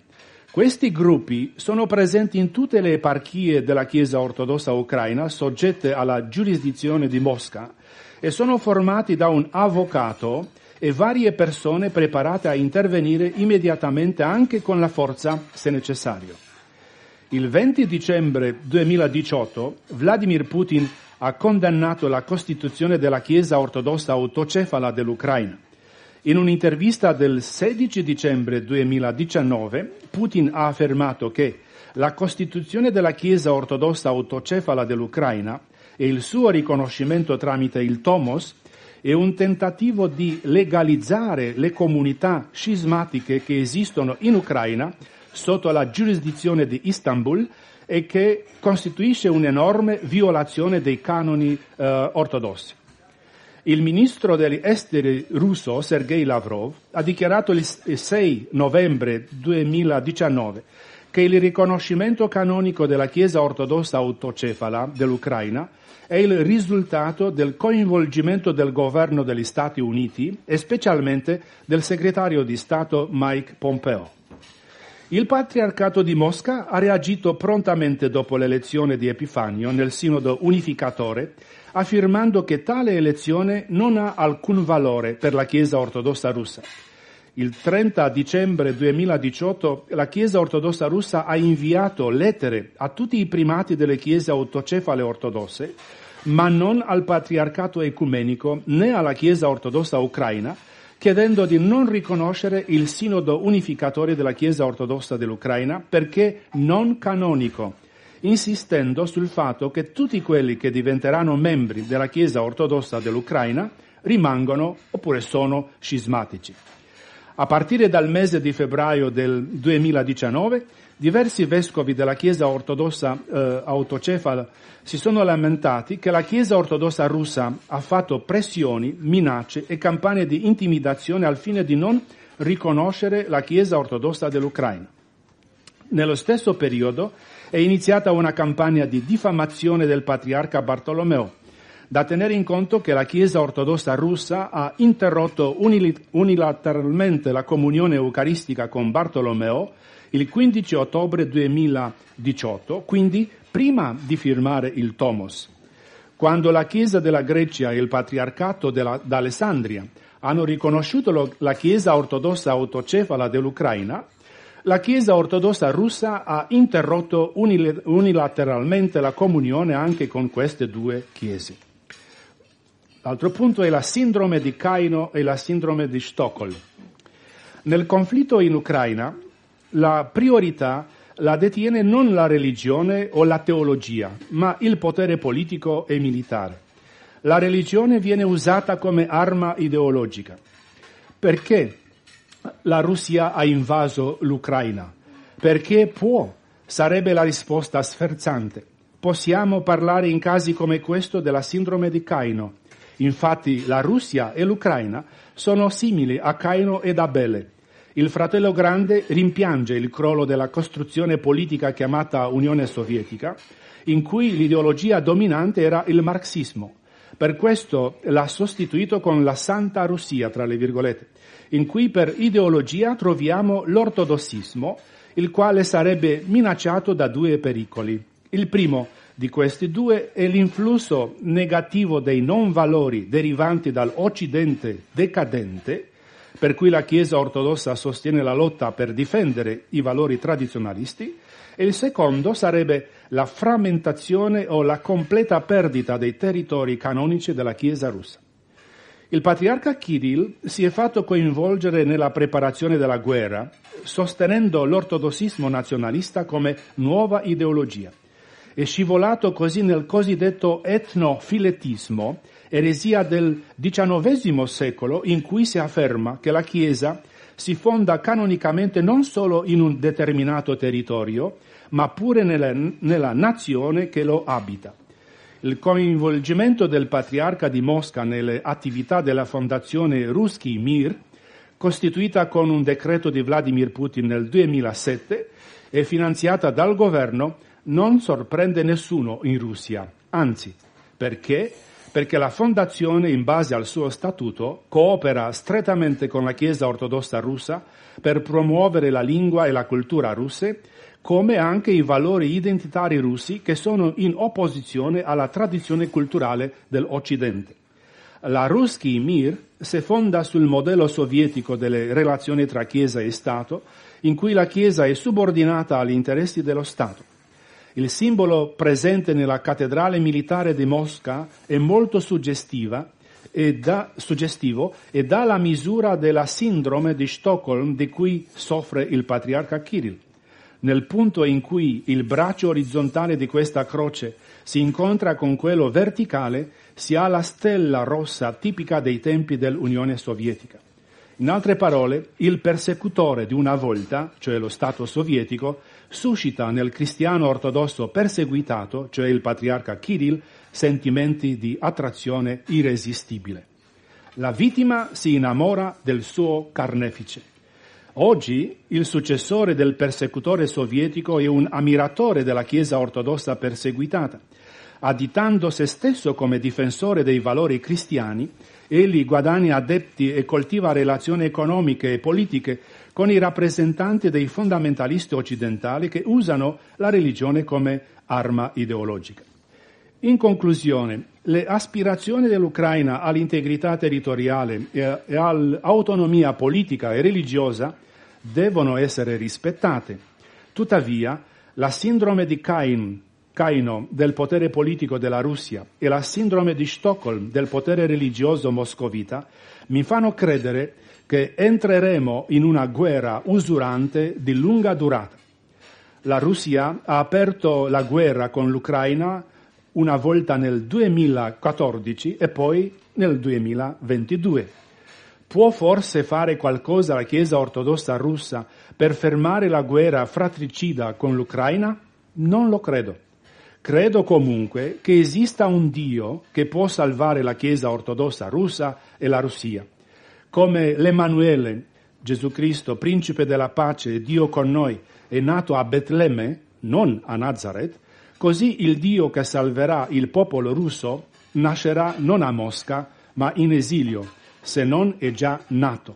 C: Questi gruppi sono presenti in tutte le eparchie della Chiesa ortodossa ucraina soggette alla giurisdizione di Mosca e sono formati da un avvocato e varie persone preparate a intervenire immediatamente anche con la forza se necessario. Il 20 dicembre 2018 Vladimir Putin ha condannato la Costituzione della Chiesa ortodossa autocefala dell'Ucraina. In un'intervista del 16 dicembre 2019, Putin ha affermato che la Costituzione della Chiesa ortodossa autocefala dell'Ucraina e il suo riconoscimento tramite il Tomos è un tentativo di legalizzare le comunità scismatiche che esistono in Ucraina sotto la giurisdizione di Istanbul e che costituisce un'enorme violazione dei canoni eh, ortodossi. Il ministro degli esteri russo Sergei Lavrov ha dichiarato il 6 novembre 2019 che il riconoscimento canonico della Chiesa ortodossa autocefala dell'Ucraina è il risultato del coinvolgimento del governo degli Stati Uniti e specialmente del segretario di Stato Mike Pompeo. Il patriarcato di Mosca ha reagito prontamente dopo l'elezione di Epifanio nel sinodo unificatore affermando che tale elezione non ha alcun valore per la Chiesa ortodossa russa. Il 30 dicembre 2018 la Chiesa ortodossa russa ha inviato lettere a tutti i primati delle chiese autocefale ortodosse, ma non al patriarcato ecumenico né alla Chiesa ortodossa ucraina, chiedendo di non riconoscere il sinodo unificatore della Chiesa ortodossa dell'Ucraina perché non canonico insistendo sul fatto che tutti quelli che diventeranno membri della Chiesa ortodossa dell'Ucraina rimangono oppure sono scismatici. A partire dal mese di febbraio del 2019, diversi vescovi della Chiesa ortodossa eh, autocefala si sono lamentati che la Chiesa ortodossa russa ha fatto pressioni, minacce e campagne di intimidazione al fine di non riconoscere la Chiesa ortodossa dell'Ucraina. Nello stesso periodo è iniziata una campagna di diffamazione del patriarca Bartolomeo, da tenere in conto che la Chiesa ortodossa russa ha interrotto unilateralmente la comunione eucaristica con Bartolomeo il 15 ottobre 2018, quindi prima di firmare il Tomos. Quando la Chiesa della Grecia e il Patriarcato d'Alessandria hanno riconosciuto la Chiesa ortodossa autocefala dell'Ucraina, la Chiesa ortodossa russa ha interrotto unilateralmente la comunione anche con queste due chiese. L'altro punto è la sindrome di Caino e la sindrome di Stoccolm. Nel conflitto in Ucraina la priorità la detiene non la religione o la teologia, ma il potere politico e militare. La religione viene usata come arma ideologica. Perché? La Russia ha invaso l'Ucraina. Perché può? Sarebbe la risposta sferzante. Possiamo parlare in casi come questo della sindrome di Caino. Infatti la Russia e l'Ucraina sono simili a Caino ed Abele. il fratello grande rimpiange il crollo della costruzione politica chiamata Unione Sovietica, in cui l'ideologia dominante era il marxismo. Per questo l'ha sostituito con la Santa Russia, tra le virgolette, in cui per ideologia troviamo l'ortodossismo, il quale sarebbe minacciato da due pericoli. Il primo di questi due è l'influsso negativo dei non valori derivanti dall'Occidente decadente, per cui la Chiesa ortodossa sostiene la lotta per difendere i valori tradizionalisti, e il secondo sarebbe la frammentazione o la completa perdita dei territori canonici della Chiesa russa. Il patriarca Kirill si è fatto coinvolgere nella preparazione della guerra, sostenendo l'ortodossismo nazionalista come nuova ideologia. È scivolato così nel cosiddetto etnofiletismo, eresia del XIX secolo, in cui si afferma che la Chiesa si fonda canonicamente non solo in un determinato territorio, ma pure nella, nella nazione che lo abita. Il coinvolgimento del patriarca di Mosca nelle attività della fondazione Ruski Mir, costituita con un decreto di Vladimir Putin nel 2007 e finanziata dal governo, non sorprende nessuno in Russia. Anzi, perché? Perché la fondazione, in base al suo statuto, coopera strettamente con la Chiesa ortodossa russa per promuovere la lingua e la cultura russe come anche i valori identitari russi che sono in opposizione alla tradizione culturale dell'Occidente. La Ruski Mir si fonda sul modello sovietico delle relazioni tra Chiesa e Stato, in cui la Chiesa è subordinata agli interessi dello Stato. Il simbolo presente nella cattedrale militare di Mosca è molto e da, suggestivo e dà la misura della sindrome di Stoccolm di cui soffre il patriarca Kirill. Nel punto in cui il braccio orizzontale di questa croce si incontra con quello verticale, si ha la stella rossa tipica dei tempi dell'Unione Sovietica. In altre parole, il persecutore di una volta, cioè lo Stato sovietico, suscita nel cristiano ortodosso perseguitato, cioè il patriarca Kirill, sentimenti di attrazione irresistibile. La vittima si innamora del suo carnefice. Oggi il successore del persecutore sovietico è un ammiratore della Chiesa ortodossa perseguitata. Additando se stesso come difensore dei valori cristiani, egli guadagna adepti e coltiva relazioni economiche e politiche con i rappresentanti dei fondamentalisti occidentali che usano la religione come arma ideologica. In conclusione, le aspirazioni dell'Ucraina all'integrità territoriale e all'autonomia politica e religiosa devono essere rispettate. Tuttavia, la sindrome di Cain, Caino del potere politico della Russia e la sindrome di Stoccolm del potere religioso moscovita mi fanno credere che entreremo in una guerra usurante di lunga durata. La Russia ha aperto la guerra con l'Ucraina una volta nel 2014 e poi nel 2022. Può forse fare qualcosa la Chiesa ortodossa russa per fermare la guerra fratricida con l'Ucraina? Non lo credo. Credo comunque che esista un Dio che può salvare la Chiesa ortodossa russa e la Russia. Come l'Emanuele, Gesù Cristo, principe della pace e Dio con noi, è nato a Betlemme, non a Nazareth, così il Dio che salverà il popolo russo nascerà non a Mosca, ma in esilio se non è già nato.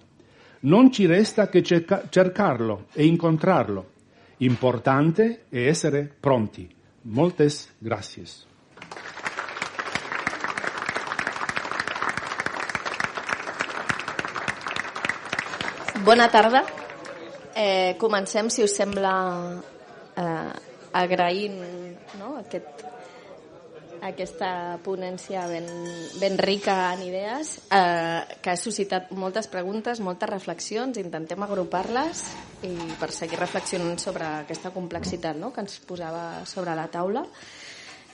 C: Non ci resta che cerca- cercarlo e incontrarlo. Importante è essere pronti. Moltes gracias.
D: Bona tarda. Eh, comencem, si us sembla, eh, agraint no, aquest aquesta ponència ben, ben rica en idees, eh, que ha suscitat moltes preguntes, moltes reflexions, intentem agrupar-les i per seguir reflexionant sobre aquesta complexitat no?, que ens posava sobre la taula.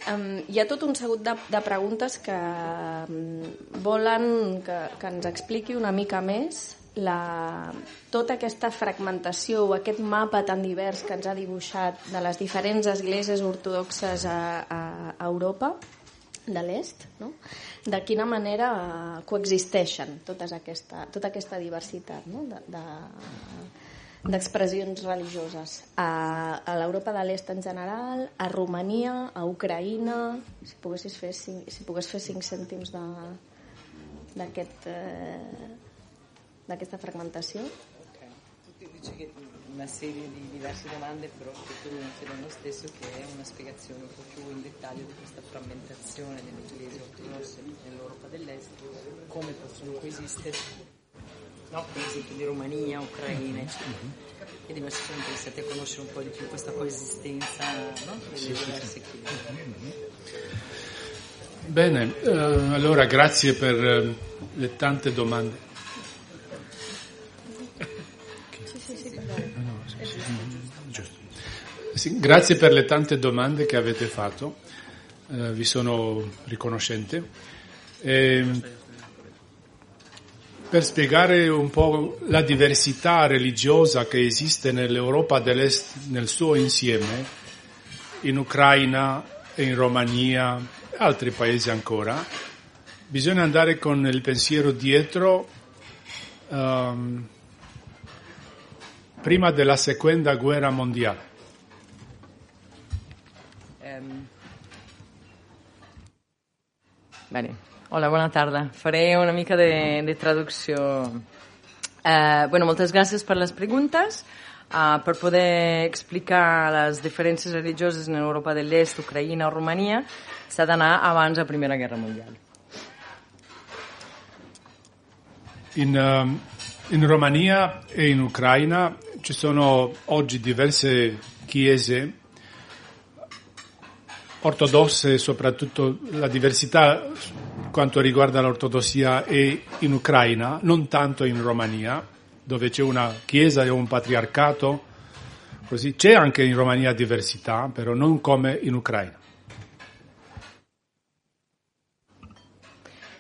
D: Um, hi ha tot un seguit de, de preguntes que um, volen que, que ens expliqui una mica més la, tota aquesta fragmentació o aquest mapa tan divers que ens ha dibuixat de les diferents esglésies ortodoxes a, a, Europa de l'est, no? de quina manera coexisteixen totes aquesta, tota aquesta diversitat no? de, de, d'expressions religioses a, a l'Europa de l'Est en general, a Romania, a Ucraïna, si poguessis fer cinc, si pogués fer cinc cèntims d'aquest eh, d'aquesta fragmentació.
E: Okay. una serie di diverse domande, però che tu non chiedono lo stesso, che è una spiegazione un po' più in dettaglio di questa frammentazione delle chiese ortodosse nell'Europa dell'Est, come possono coesistere no? per esempio di Romania, Ucraina, eccetera. E di me sono interessati a conoscere un po' di più questa coesistenza no? delle sì, diverse sì. chiese.
C: Bene, eh, allora grazie per eh, le tante domande. Sì, grazie per le tante domande che avete fatto, eh, vi sono riconoscente. E, per spiegare un po' la diversità religiosa che esiste nell'Europa dell'Est nel suo insieme, in Ucraina e in Romania e altri paesi ancora, bisogna andare con il pensiero dietro um, prima della seconda guerra mondiale.
E: Bene. Hola, bona tarda. Faré una mica de, de traducció. Eh, bueno, moltes gràcies per les preguntes. Uh, per poder explicar les diferències religioses en Europa de l'Est, Ucraïna o Romania, s'ha d'anar abans de la Primera Guerra Mondiale.
C: In, uh, in Romania e in Ucraina ci sono oggi diverse chiese ortodosse, soprattutto la diversità quanto riguarda l'ortodossia è in Ucraina, non tanto in Romania, dove c'è una chiesa e un patriarcato, così c'è anche in Romania diversità, però non come in Ucraina.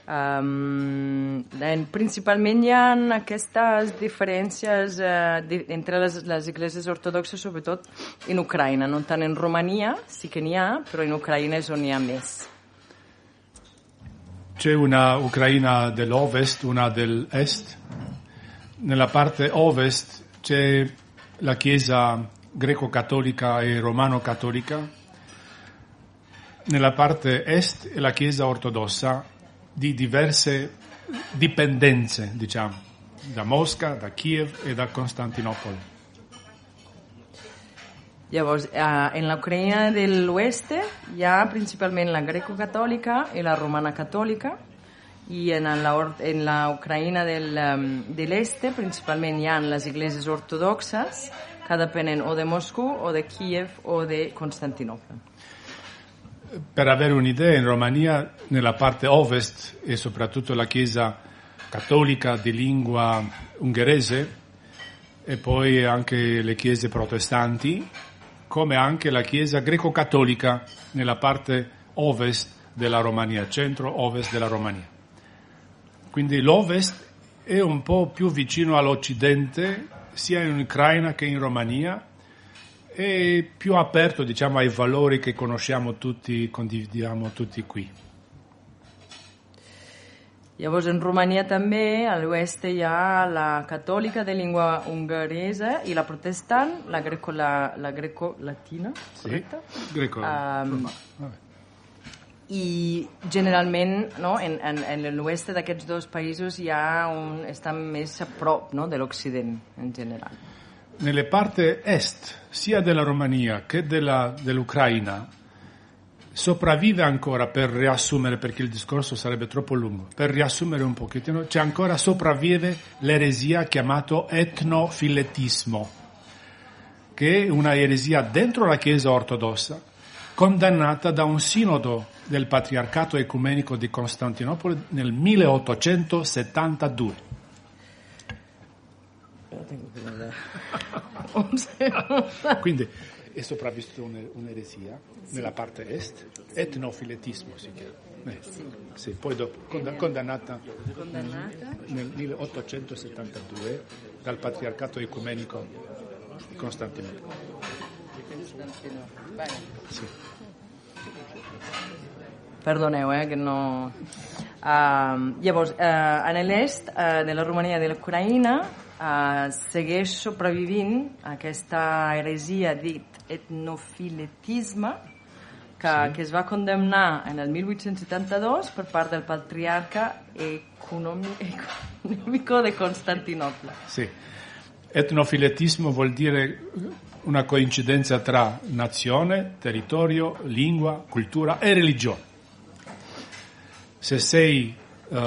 E: Um, principalment hi ha aquestes diferències di, entre les, les esglésies ortodoxes, sobretot en Ucraïna, no tant en Romania, sí que n'hi ha, però en Ucraïna és on n'hi ha més.
C: C'è una Ucraina dell'Ovest, una dell'Est. Nella parte Ovest c'è la Chiesa greco-cattolica e romano-cattolica. Nella parte Est è la Chiesa ortodossa di diverse dipendenze, diciamo, da Mosca, da Kiev e da Costantinopoli.
E: Llavors, eh, en l'Ucraïna de l'oest hi ha principalment la greco-catòlica i la romana catòlica i en l'Ucraïna de l'est principalment hi ha les igleses ortodoxes que depenen o de Moscou o de Kiev o de Costantinopoli.
C: Per avere un'idea, in Romania, nella parte ovest e soprattutto la Chiesa cattolica di lingua ungherese e poi anche le chiese protestanti, come anche la Chiesa greco-cattolica nella parte ovest della Romania, centro-ovest della Romania. Quindi l'ovest è un po' più vicino all'occidente, sia in Ucraina che in Romania, e più aperto diciamo, ai valori che conosciamo tutti, condividiamo tutti qui.
E: Llavors, en Romania també, a l'oest hi ha la catòlica de llengua hongaresa i la protestant, la greco-latina, la, la greco correcte?
C: Sí, greco um,
E: I generalment no, en, en, en l'oest d'aquests dos països hi ha un, estan més a prop no, de l'Occident en general
C: nelle parti est, sia della Romania che della, dell'Ucraina, sopravvive ancora, per riassumere, perché il discorso sarebbe troppo lungo, per riassumere un pochettino, c'è ancora sopravvive l'eresia chiamata etnofiletismo, che è una eresia dentro la Chiesa ortodossa, condannata da un sinodo del Patriarcato Ecumenico di Costantinopoli nel 1872. [LAUGHS] Quindi è sopravvissuta un'eresia nella parte est, etnofiletismo si chiama. Eh, sì, poi dopo, condannata, condannata, nel 1872 dal patriarcato ecumenico di Costantinopoli.
E: Sì. Perdoneu, eh, que no... Uh, llavors, uh, en l'est uh, de la Romania i de l'Ucraïna uh, segueix sobrevivint aquesta heresia dit etnofiletisme que, sí. que es va condemnar en el 1872 per part del patriarca econòmico de Constantinople.
C: Sì. Etnofiletismo vuol dire una coincidenza tra nazione, territorio, lingua, cultura e religione. Se sei uh,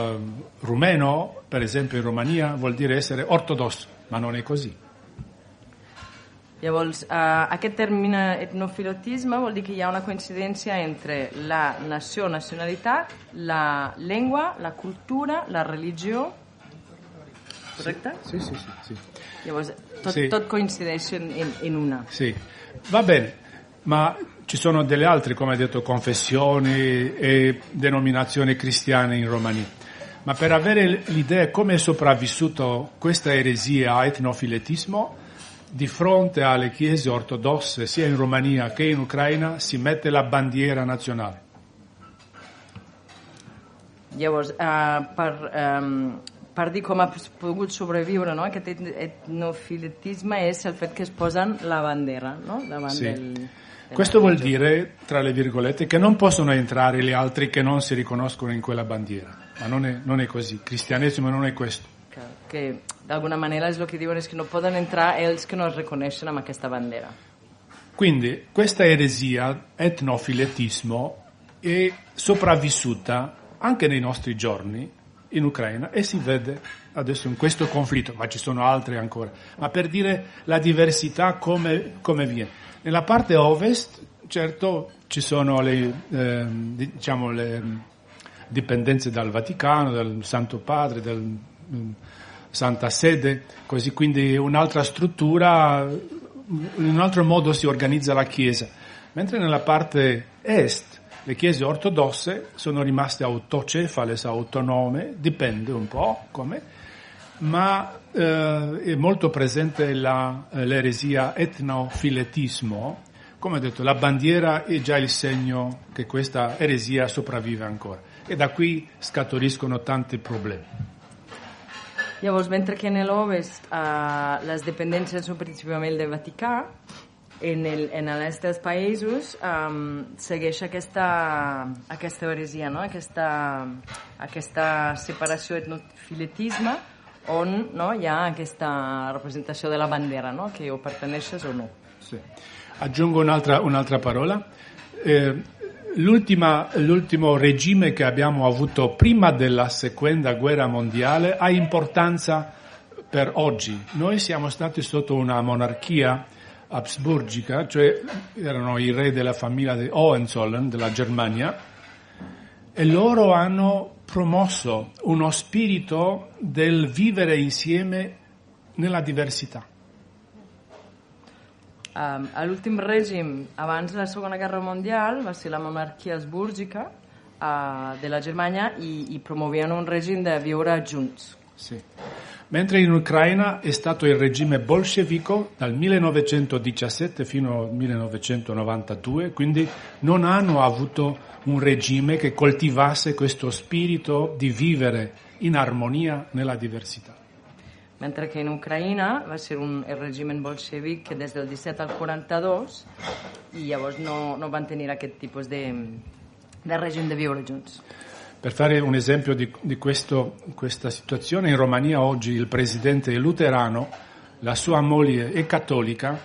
C: rumeno, per esempio in Romania, vuol dire essere ortodosso, ma non è così.
E: Llavors, uh, aquest termine etnofilotisme vol dir que hi ha una coincidència entre la nació, nacionalitat, la llengua, la cultura, la religió... Correcte?
C: Sì, sì, sì. sì.
E: Llavors, tot,
C: Sì.
E: tot coincideix in, in, in una.
C: Sì, va bene, ma ci sono delle altre, come hai detto, confessioni e denominazioni cristiane in Romania. Ma per avere l'idea come è sopravvissuto questa eresia a etnofiletismo, di fronte alle chiese ortodosse, sia in Romania che in Ucraina, si mette la bandiera nazionale.
E: Llavors, uh, per, um, per dir com ha pogut sobreviure no? aquest et- etnofiletisme és el fet que es posen la bandera no? davant
C: Sì.
E: del...
C: Questo vuol dire, tra le virgolette, che non possono entrare gli altri che non si riconoscono in quella bandiera. Ma non è, non è così. Il cristianesimo non è questo.
E: que, que d'alguna manera el que diuen és que no poden entrar ells que no es amb aquesta bandera.
C: Quindi questa eresia, etnofiletismo, è sopravvissuta anche nei nostri giorni in Ucraina e si vede adesso in questo conflitto, ma ci sono altre ancora. Ma per dire la diversità come, come viene. Nella parte ovest, certo, ci sono le, ehm, diciamo, le dipendenze dal Vaticano, dal Santo Padre, dal mm, Santa Sede, così quindi un'altra struttura, in un altro modo si organizza la Chiesa. Mentre nella parte est le chiese ortodosse sono rimaste autocefale, autonome, dipende un po' come, ma eh, è molto presente la- l'eresia etnofiletismo. Come detto, la bandiera è già il segno che questa eresia sopravvive ancora. E da qui scaturiscono tanti problemi.
E: Llavors, mentre que en l'Ovest uh, les dependències són principalment del Vaticà, en el- en l'est dels països um, segueix aquesta, aquesta heresia, no? aquesta, aquesta separació etnofiletisme on no, hi ha aquesta representació de la bandera, no? que o perteneixes o no.
C: Sì. Aggiungo un'altra, un'altra parola. Eh, l'ultimo regime che abbiamo avuto prima della seconda guerra mondiale ha importanza per oggi. Noi siamo stati sotto una monarchia absburgica, cioè erano i re della famiglia di Hohenzollern della Germania, e loro hanno promosso uno spirito del vivere insieme nella diversità.
E: Um, L'últim règim abans de la Segona Guerra Mundial va ser la monarquia asbúrgica uh, de la Germania i, i promovien un règim de viure junts.
C: Sì. Mentre in Ucraina è stato il regime bolscevico dal 1917 fino al 1992, quindi non hanno avuto un regime che coltivasse questo spirito di vivere in armonia nella diversità.
E: Mentre que en Ucraïna va ser un, el règim bolxevic que des del 17 al 42 i llavors no, no van tenir aquest tipus de, de règim de viure junts.
C: Per fare un esempio di, di questo- questa situazione, in Romania oggi il presidente è luterano, la sua moglie è cattolica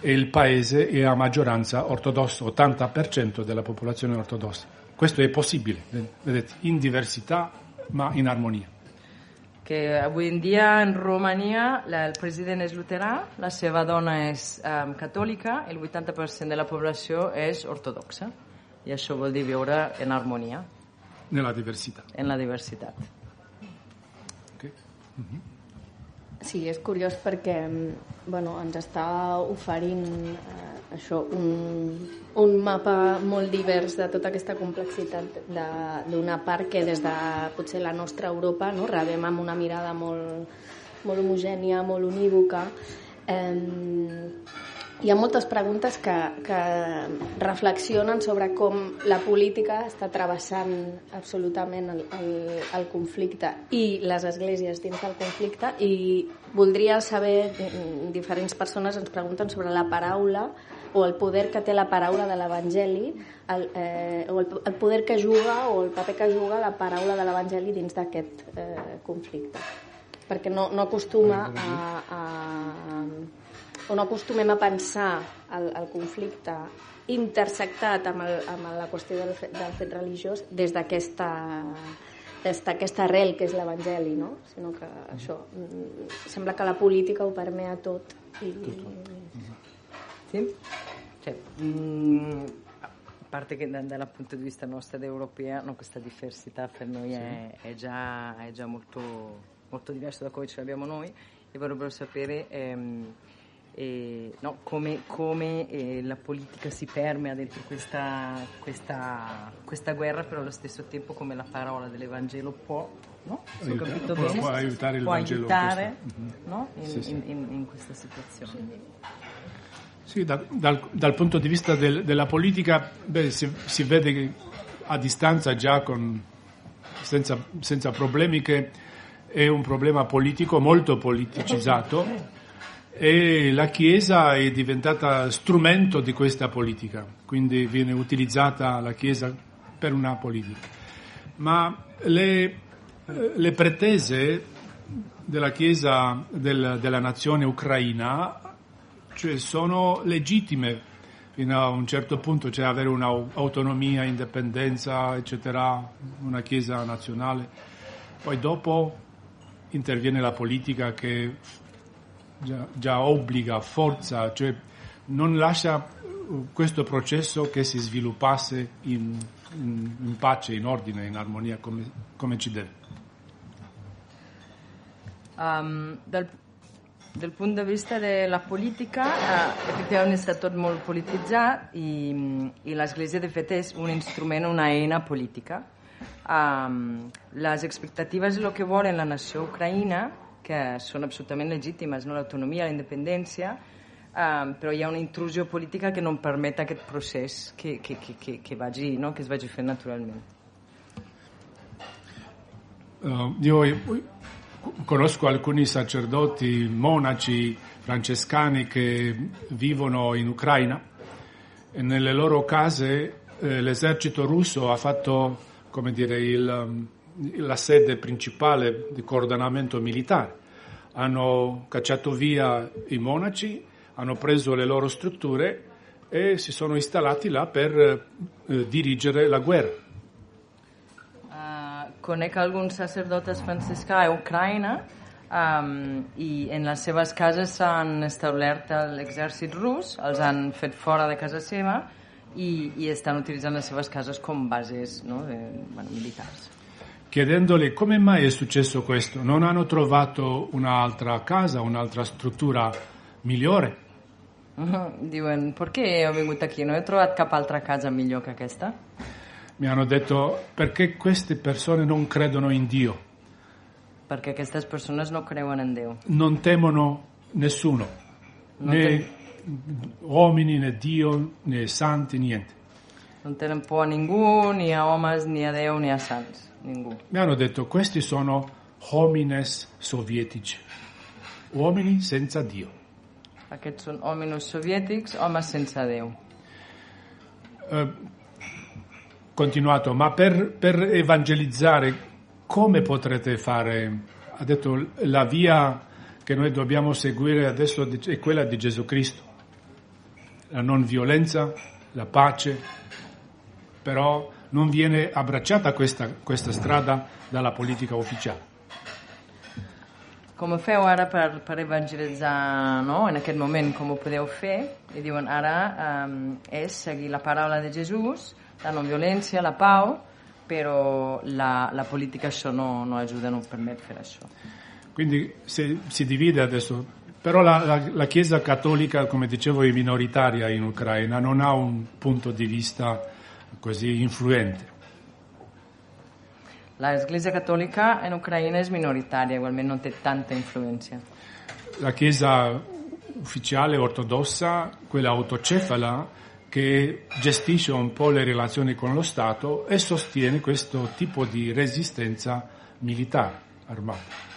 C: e il paese è a maggioranza ortodossa, 80% della popolazione ortodossa. Questo è possibile, vedete, in diversità ma in armonia.
E: Que avui en dia en Romania la, el president és luterà, la seva dona és um, catòlica, el 80% de la població és ortodoxa. I això vol dir viure en
C: Nella diversità.
E: en la diversitat.
C: ok?
D: Sí, és curiós perquè bueno, ens està oferint eh, això, un, un mapa molt divers de tota aquesta complexitat de- d'una part que des de potser la nostra Europa no, rebem amb una mirada molt, molt homogènia, molt unívoca. Eh, hi ha moltes preguntes que, que reflexionen sobre com la política està travessant absolutament el, el, el conflicte i les esglésies dins del conflicte. I voldria saber, diferents persones ens pregunten sobre la paraula o el poder que té la paraula de l'Evangeli el, eh, o el, el poder que juga o el paper que juga la paraula de l'Evangeli dins d'aquest eh, conflicte. Perquè no, no acostuma a, a o no acostumem a pensar el, el conflicte intersectat amb, el, amb la qüestió del fet, del fet religiós des d'aquesta des d'aquesta arrel que és l'Evangeli, no? sinó que això mm, sembla que la política ho permea tot. I...
E: Sì? Cioè, mh, a parte che da, dal punto di vista nostro ed europeo no, questa diversità per noi è, è, già, è già molto, molto diversa da come ce l'abbiamo noi e vorrebbero sapere ehm, eh, no, come, come eh, la politica si permea dentro questa, questa, questa, guerra, però allo stesso tempo come la parola dell'Evangelo può, no?
C: Aiuta, può, bene, può aiutare,
E: può aiutare
C: mhm.
E: no? in, sì, sì. In, in, in, questa situazione.
C: Sì, da, dal, dal, punto di vista del, della politica beh, si, si, vede a distanza già con, senza, senza problemi che è un problema politico molto politicizzato e la Chiesa è diventata strumento di questa politica, quindi viene utilizzata la Chiesa per una politica. Ma le, le pretese della Chiesa del, della nazione ucraina cioè, sono legittime fino a un certo punto, cioè avere un'autonomia, indipendenza, eccetera, una Chiesa nazionale. Poi dopo interviene la politica che già, già obbliga, forza, cioè non lascia uh, questo processo che si sviluppasse in, in, in pace, in ordine, in armonia come, come ci deve.
E: Um, dal, dal, punto di vista della politica, uh, effettivament està tot molt polititzat i, i l'Església de fet és un instrument, una eina política. Um, les expectatives de lo que volen la nació ucraïna que són absolutament legítimes, no? l'autonomia, la independència, um, però hi ha una intrusió política che non permet aquest procés che, che, che, che, che, vagi, no? che es vagi fent naturalmente.
C: Uh, io conosco alcuni sacerdoti, monaci francescani che vivono in Ucraina e nelle loro case eh, l'esercito russo ha fatto come dire, il, la sede principale di coordinamento militare. Hanno cacciato via i monaci, hanno preso le loro strutture e si sono installati là per eh, dirigere la guerra.
E: Uh, conec alguns sacerdotes francescà a Ucraïna um, i en les seves cases s'han establert l'exèrcit rus, els han fet fora de casa seva i, i estan utilitzant les seves cases com bases no, de, bueno, militars
C: chiedendole come mai è successo questo, non hanno trovato un'altra casa, un'altra struttura migliore? [LAUGHS]
E: Diuen, perché ho venuto qui? Non ho trovato cap altra casa migliore che questa?
C: Mi hanno detto, perché queste persone non credono in Dio.
E: Perché queste persone non credono in Dio.
C: Non temono nessuno, non né tem... uomini, né Dio, né santi, niente.
E: Non tenen por a ningú, ni a homes, ni a Déu, ni a sants. Ningú.
C: Mi hanno detto questi sono homines sovietici, uomini senza Dio.
E: Aquests són hominos soviètics, homes sense Déu.
C: Eh, continuato, ma per, per evangelizzare come potrete fare? Ha detto la via che noi dobbiamo seguire adesso è quella di Gesù Cristo, la non violenza, la pace, però non viene abbracciata questa, questa strada dalla politica ufficiale.
E: Com ho feu ara per, per evangelitzar no? en aquest moment, com ho podeu fer? I diuen ara um, és seguir la paraula de Jesús, la non violència, la pau, però la, la politica això no, no ajuda, non permet fer això.
C: Quindi si, si divide adesso, però la, la, la, Chiesa cattolica, come dicevo, è minoritaria in Ucraina, non ha un punto di vista così influente.
E: L'Església Cattolica in Ucraina è minoritaria, ugualmente non ha tanta influenza.
C: La Chiesa ufficiale ortodossa, quella autocefala, che gestisce un po' le relazioni con lo Stato e sostiene questo tipo di resistenza militare armata.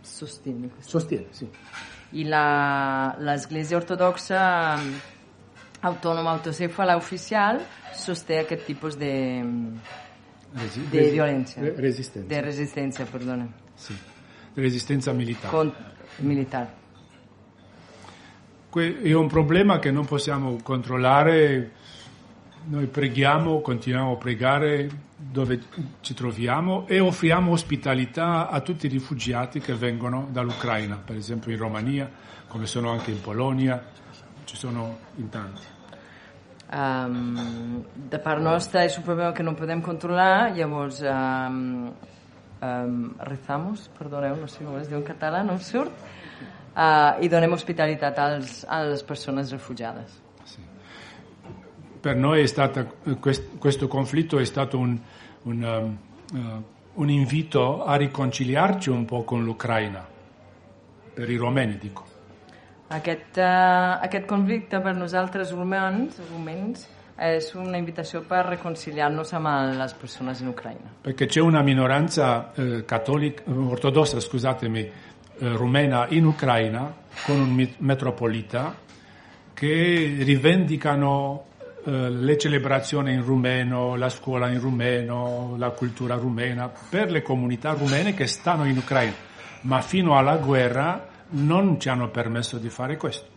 E: Sostiene questo.
C: Sostiene, sì.
E: I la, Ortodoxa mm, Autònoma Autocefala Oficial sosté aquest tipus de,
C: Resi-
E: de violència.
C: re- resistenza.
E: De resistència, perdona.
C: Sì. Resistenza militare.
E: Con, militar.
C: Que- è un problema che non possiamo controllare. Noi preghiamo, continuiamo a pregare dove ci troviamo e offriamo ospitalità a tutti i rifugiati che vengono dall'Ucraina, per esempio in Romania, come sono anche in Polonia, ci sono in tanti.
E: Um, de part nostra és un problema que no podem controlar, llavors um, um, rezamos, perdoneu, no sé com es diu en català, no em surt, uh, i donem hospitalitat als, a les persones refugiades.
C: Per noi è stata, quest- questo conflitto è stato un, un, um, un invito a riconciliarci un po' con l'Ucraina, per i romeni dico.
E: Aquest, uh, aquest conflicte per nosaltres romans, romens és una invitació per reconciliar-nos amb les persones in Ucraïna.
C: Perché c'è una minoranza eh, cattolica, ortodossa, scusatemi, eh, rumena in Ucraina con un metropolita che rivendicano eh, le celebrazioni in rumeno, la scuola in rumeno, la cultura rumena per le comunità rumene che stanno in Ucraina, ma fino alla guerra non ci hanno permesso di fare questo.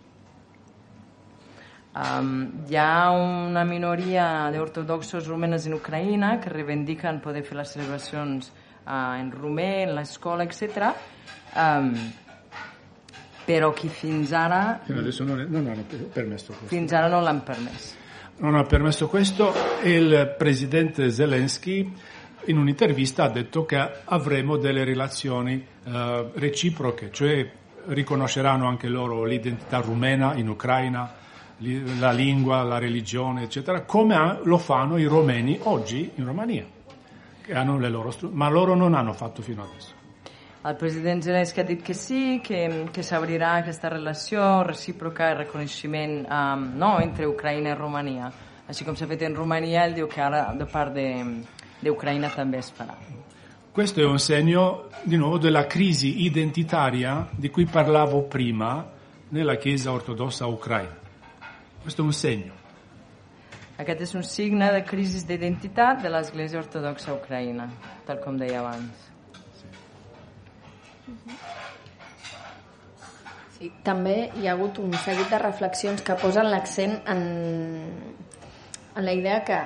E: Um, hi ha una minoria d'ortodoxos rumenes in Ucraïna que reivindiquen poder fer les celebracions uh, en rumè, en l'escola, etc. Um, però qui fins ara,
C: Fino adesso non, è- non hanno permesso questo.
E: fins ara non l'han permès.
C: non ha permesso questo e il presidente Zelensky in un'intervista ha detto che avremo delle relazioni eh, reciproche, cioè riconosceranno anche loro l'identità rumena in Ucraina, la lingua, la religione, eccetera, come lo fanno i romeni oggi in Romania, che hanno le loro stru- ma loro non hanno fatto fino adesso.
E: El president Zelensky ha dit que sí, que, que s'obrirà aquesta relació recíproca i reconeixement um, no, entre Ucraïna i Romania. Així com s'ha fet Romania, ell diu que ara de part d'Ucraïna també es farà.
C: Questo è un segno di nuovo della crisi identitaria di cui parlavo prima nella Chiesa ortodossa ucraina. Questo è un segno.
E: Aquest és un signe de crisi d'identitat de l'Església Ortodoxa Ucraïna, tal com deia abans.
D: Sí, també hi ha hagut un seguit de reflexions que posen l'accent en, en la idea que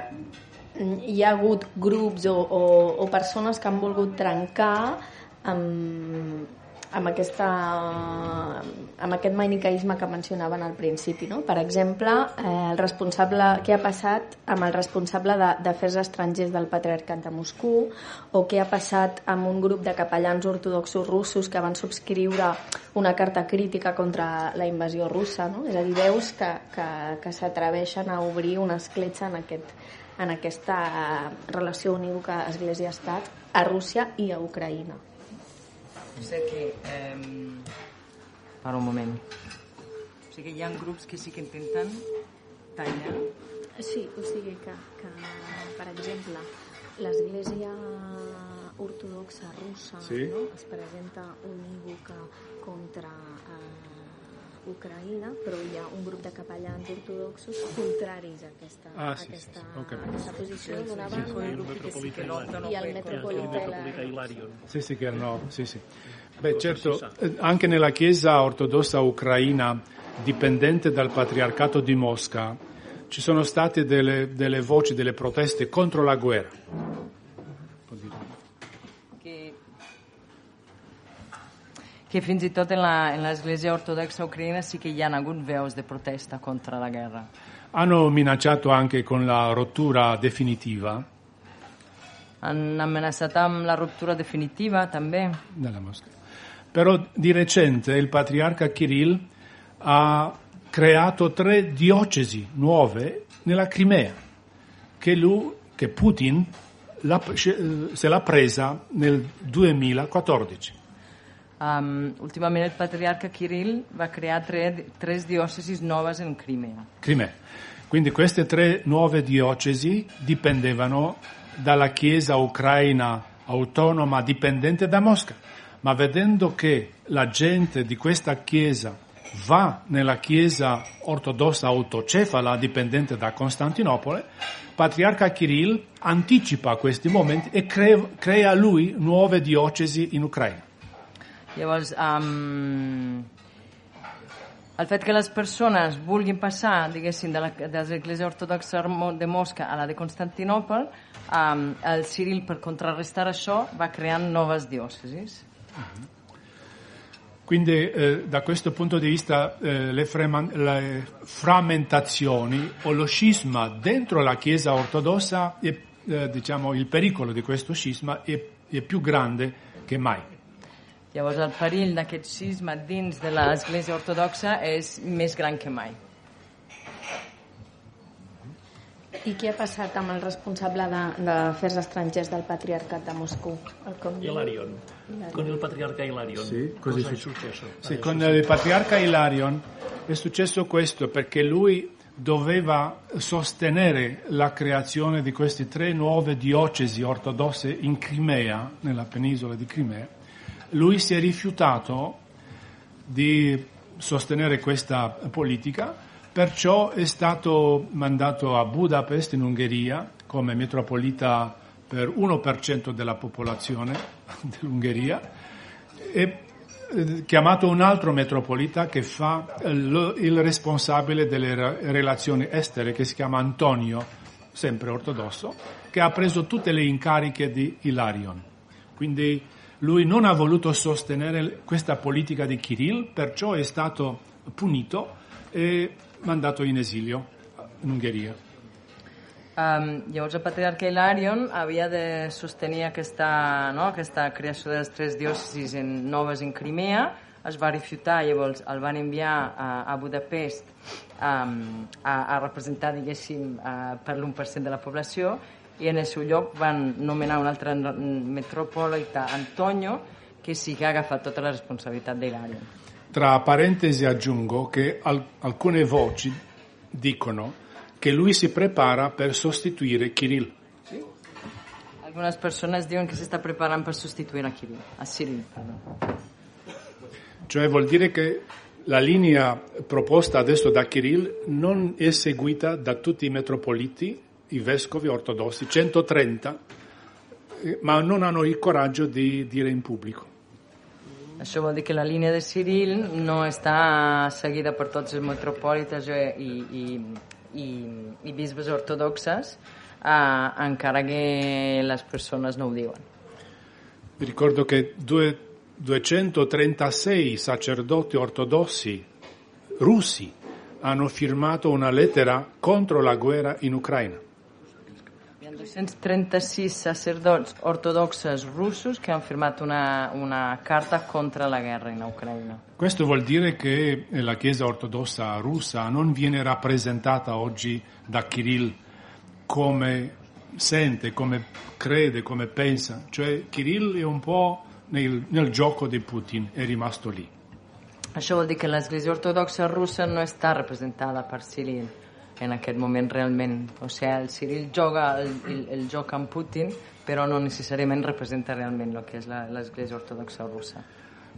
D: hi ha hagut grups o, o, o persones que han volgut trencar amb, amb, aquesta, amb aquest manicaisme que mencionaven al principi. No? Per exemple, eh, el responsable, què ha passat amb el responsable de- d'afers estrangers del Patriarcat de Moscou o què ha passat amb un grup de capellans ortodoxos russos que van subscriure una carta crítica contra la invasió russa. No? És a dir, veus que, que, que s'atreveixen a obrir una escletxa en, aquest, en aquesta relació unívoca Església-Estat a Rússia i a Ucraïna.
E: O sigui que... Eh, per un moment. O sigui que hi ha grups que sí que intenten tallar
D: Sí, o sigui que, que per exemple, l'Església ortodoxa russa
C: Sí.
D: no? es presenta unívoca contra eh, Ucraïna, però hi ha un grup de capellans ortodoxos contraris a aquesta,
C: Ah,
D: a
C: sì,
D: aquesta,
C: ho
D: a
C: capisco.
D: aquesta posició d'una banda
B: el metropolità Hilarion.
D: i el metropolità
B: Metropolità Hilarion.
C: Sì, sì, che erano, sì, sì. Beh, certo, anche nella Chiesa ortodossa ucraina, dipendente dal Patriarcato di Mosca, ci sono state delle, delle voci, delle proteste contro la guerra.
E: Que fins i tot en la- l'Església Ortodoxa Ucraïna sí que hi ha hagut veus de protesta contra la guerra.
C: Hanno minacciato anche con la rottura definitiva
E: Han amenaçat amb la ruptura definitiva també.
C: della Mosca. Però di recente il patriarca Kirill ha creato tre diocesi nuove nella Crimea, che, lui, che Putin l'ha- se l'ha presa nel 2014.
E: Um, ultimament il patriarca Kirill va creare tre, tres diocesis nuove in Crimea.
C: Crimea. Quindi queste tre nuove diocesi dipendevano dalla Chiesa ucraina autonoma dipendente da Mosca, ma vedendo che la gente di questa Chiesa va nella Chiesa ortodossa autocefala dipendente da Costantinopoli, Patriarca Kirill anticipa questi momenti e crea lui nuove diocesi in Ucraina.
E: Llavors, um, el fet que les persones vulguin passar, diguéssim, de, l'església ortodoxa de Mosca a la de Constantinopla, um, el Ciril, per contrarrestar això, va creant noves diòcesis. Uh -huh.
C: Quindi eh, da questo punto di vista eh, le, freman- le, frammentazioni o lo scisma dentro la Chiesa ortodossa, è, eh, diciamo, il pericolo di questo scisma è, è più grande che mai.
E: Llavors el perill d'aquest scisma dins de l'Església Ortodoxa és més gran que mai.
D: I què ha passat amb el responsable d'afers estrangers del Patriarcat de Moscou?
B: El Hilarion. Con il patriarca Hilarion. Sì, così Cosa è successo?
C: Sì, con il patriarca Hilarion è successo questo perché lui doveva sostenere la creazione di queste tre nuove diocesi ortodosse in Crimea, nella penisola di Crimea. Lui si è rifiutato di sostenere questa politica Perciò è stato mandato a Budapest in Ungheria come metropolita per 1% della popolazione [LAUGHS] dell'Ungheria e eh, chiamato un altro metropolita che fa il responsabile delle relazioni estere che si chiama Antonio, sempre ortodosso, che ha preso tutte le incariche di Ilarion. Quindi lui non ha voluto sostenere questa politica di Kirill, perciò è stato punito e mandato in esilio in Ungheria.
E: Um, llavors el patriarca Hilarion havia de sostenir aquesta, no, aquesta creació de les tres diòcesis en, noves en Crimea, es va refutar, llavors el van enviar a, a Budapest um, a, a representar, diguéssim, uh, per l'1% de la població i en el seu lloc van nomenar un altre metropolita, Antonio, che sì che ha agafat tota la responsabilità d'Hilarion.
C: Tra parentesi aggiungo che al- alcune voci dicono che lui si prepara per sostituire Kirill.
E: Sì. Alcune persone dicono che si sta preparando per sostituire a Kirill, a Cyril.
C: Cioè vuol dire che la linea proposta adesso da Kirill non è seguita da tutti i metropoliti, i vescovi ortodossi, 130, eh, ma non hanno il coraggio di dire in pubblico.
E: Això vol dir que la línia de Ciril no està seguida per tots els metropolites i, i, i, i bisbes ortodoxes, eh, encara che le persone non ho diuen.
C: Vi ricordo che due, 236 sacerdoti ortodossi russi hanno firmato una lettera contro la guerra in Ucraina.
E: 236 sacerdots ortodoxes russos che hanno firmato una, una carta contro la guerra in Ucraina.
C: Questo vuol dire che la Chiesa ortodossa russa non viene rappresentata oggi da Kirill come sente, come crede, come pensa. Cioè Kirill è un po' nel, nel gioco di Putin, è rimasto lì.
E: Això vol dir que l'Església Ortodoxa russa no està representada per Kirill en aquest moment realment. O sigui, el Cyril joga el, el, el joc amb Putin, però non necessariament rappresenta realment el que és l'Església Ortodossa russa.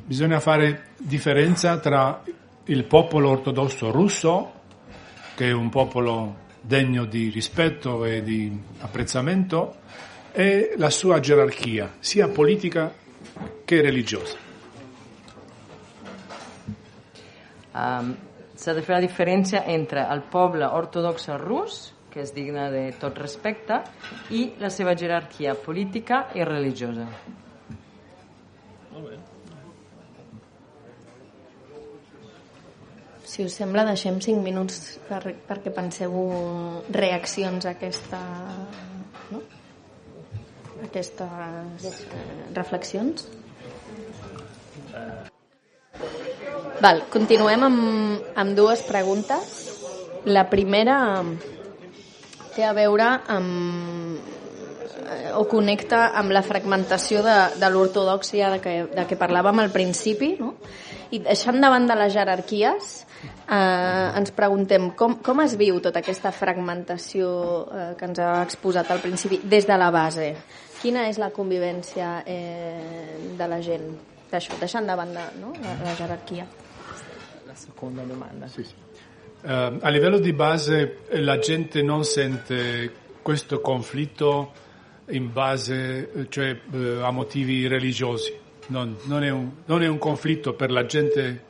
C: Bisogna fare differenza tra il popolo ortodosso russo, che è un popolo degno di rispetto e di apprezzamento, e la sua gerarchia, sia politica che religiosa.
E: Um, s'ha de fer la diferència entre el poble ortodox rus, que és digne de tot respecte, i la seva jerarquia política i religiosa. Molt bé.
D: Si us sembla, deixem 5 minuts per, perquè penseu reaccions a aquesta, no? aquestes reflexions. Val, continuem amb, amb dues preguntes. La primera té a veure amb eh, o connecta amb la fragmentació de, de l'ortodoxia de, que, de què parlàvem al principi, no? I deixant de banda les jerarquies, eh, ens preguntem com, com es viu tota aquesta fragmentació eh, que ens ha exposat al principi des de la base? Quina és la convivència eh, de la gent? Deixant de banda no? la, la jerarquia.
E: La seconda domanda.
C: Sì, sì. Eh, a livello di base la gente non sente questo conflitto in base cioè, eh, a motivi religiosi, non, non, è un, non, è un, conflitto per la gente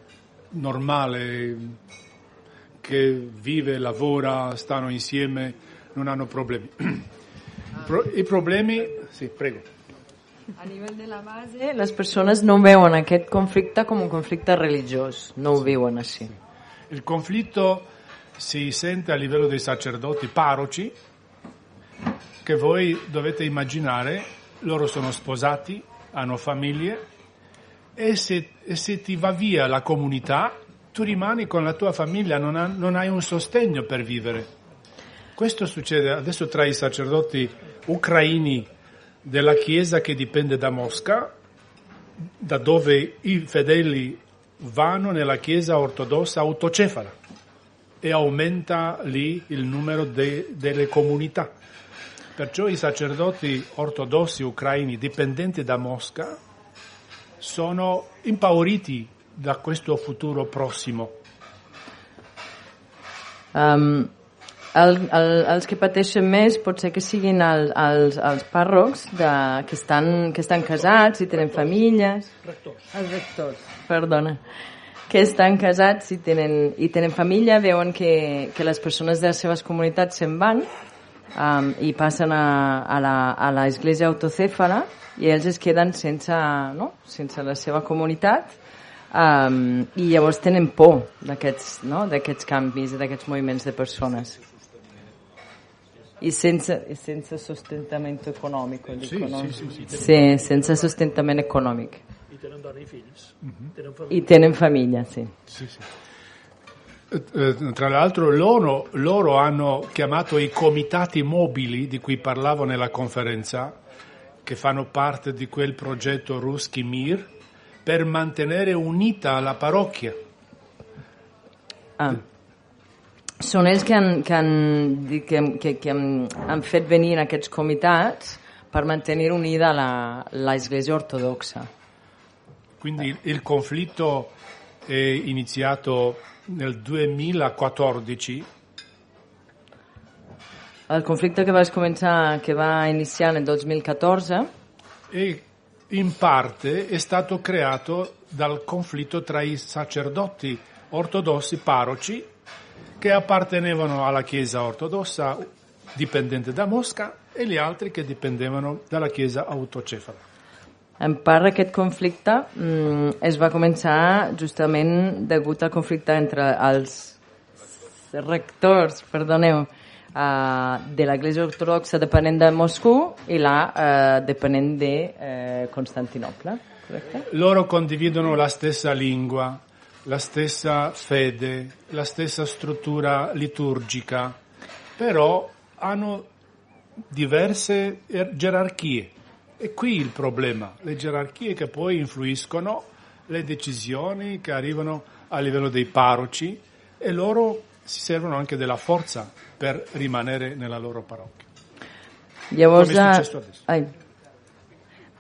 C: normale che vive, lavora, stanno insieme, non hanno problemi. [CLEARS THROAT] I problemi... Sì, prego.
E: A nivell de la base, les persones no veuen aquest conflicte com un conflicte religiós, no ho viuen així.
C: Il conflitto si sente a livello dei sacerdoti parroci che voi dovete immaginare, loro sono sposati, hanno famiglie e se, e se ti va via la comunità, tu rimani con la tua famiglia, non, ha, non hai un sostegno per vivere. Questo succede adesso tra i sacerdoti ucraini della Chiesa che dipende da Mosca, da dove i fedeli vanno nella Chiesa ortodossa autocefala e aumenta lì il numero de, delle comunità. Perciò i sacerdoti ortodossi ucraini dipendenti da Mosca sono impauriti da questo futuro prossimo.
E: Um, el, el, els que pateixen més pot ser que siguin el, els, els pàrrocs de, que, estan, que estan casats i tenen famílies.
B: Rectors.
E: Els rectors, perdona. Que estan casats i tenen, i tenen família, veuen que, que les persones de les seves comunitats se'n van um, i passen a, a, la, a l'església autocèfala i ells es queden sense, no? sense la seva comunitat um, i llavors tenen por d'aquests no? canvis i d'aquests moviments de persones i sense, sense sostentament econòmic
C: sí,
E: dico, no?
C: sì, sì, sì,
E: sí, sense sostentament econòmic
B: i tenen dona i fills
C: uh -huh.
B: tenen
E: i tenen famiglia sì.
C: Sì, sì. Eh, tra l'altro loro, loro, hanno chiamato i comitati mobili di cui parlavo nella conferenza, che fanno parte di quel progetto Ruski Mir, per mantenere unita la parrocchia.
E: Ah. Són ells que han, que han, que, que, que han, han fet venir aquests comitats per mantenere unida l'església ortodossa.
C: Quindi il, il conflitto è iniziato nel 2014.
E: El conflicte que vas començar, che va iniciar nel 2014
C: e in parte è stato creato dal conflitto tra i sacerdoti ortodossi parroci che appartenevano alla Chiesa ortodossa dipendente da Mosca e gli altri che dipendevano dalla Chiesa autocefala.
E: En part, aquest conflicte mm, es va començar justament degut al conflicte entre els rectors, perdoneu, uh, de l'Església Ortodoxa depenent de Moscou i la uh, depenent de uh, Costantinople, correcte?
C: Loro condividono la stessa lingua, la stessa fede, la stessa struttura liturgica, però hanno diverse er-, gerarchie. E qui il problema, le gerarchie che poi influiscono le decisioni che arrivano a livello dei parroci e loro si servono anche della forza per rimanere nella loro parrocchia.
E: Llavors,
C: Come è successo adesso.
E: ai,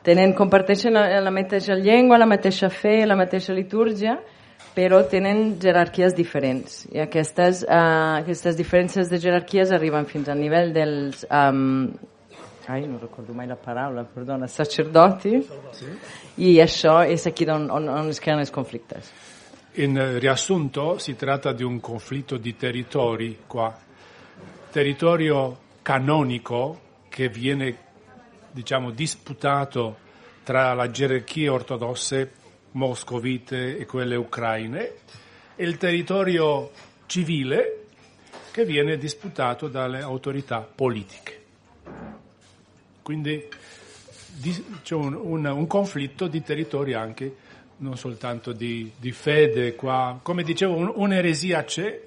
E: tenen, comparteixen la, la mateixa llengua, la mateixa fe, la mateixa litúrgia, però tenen jerarquies diferents. I aquestes, uh, aquestes diferències de jerarquies arriben fins al nivell dels um, ai, non ricordo mai la parola, perdona, sacerdoti, sì. e això és aquí on, on, on es creano i conflictes.
C: In riassunto si tratta di un conflitto di territori qua, territorio canonico che viene diciamo disputato tra le gerarchie ortodosse moscovite e quelle ucraine e il territorio civile che viene disputato dalle autorità politiche. Quindi c'è un, un, un, conflitto di territori anche, non soltanto di, di fede qua. Come dicevo, un, un'eresia c'è,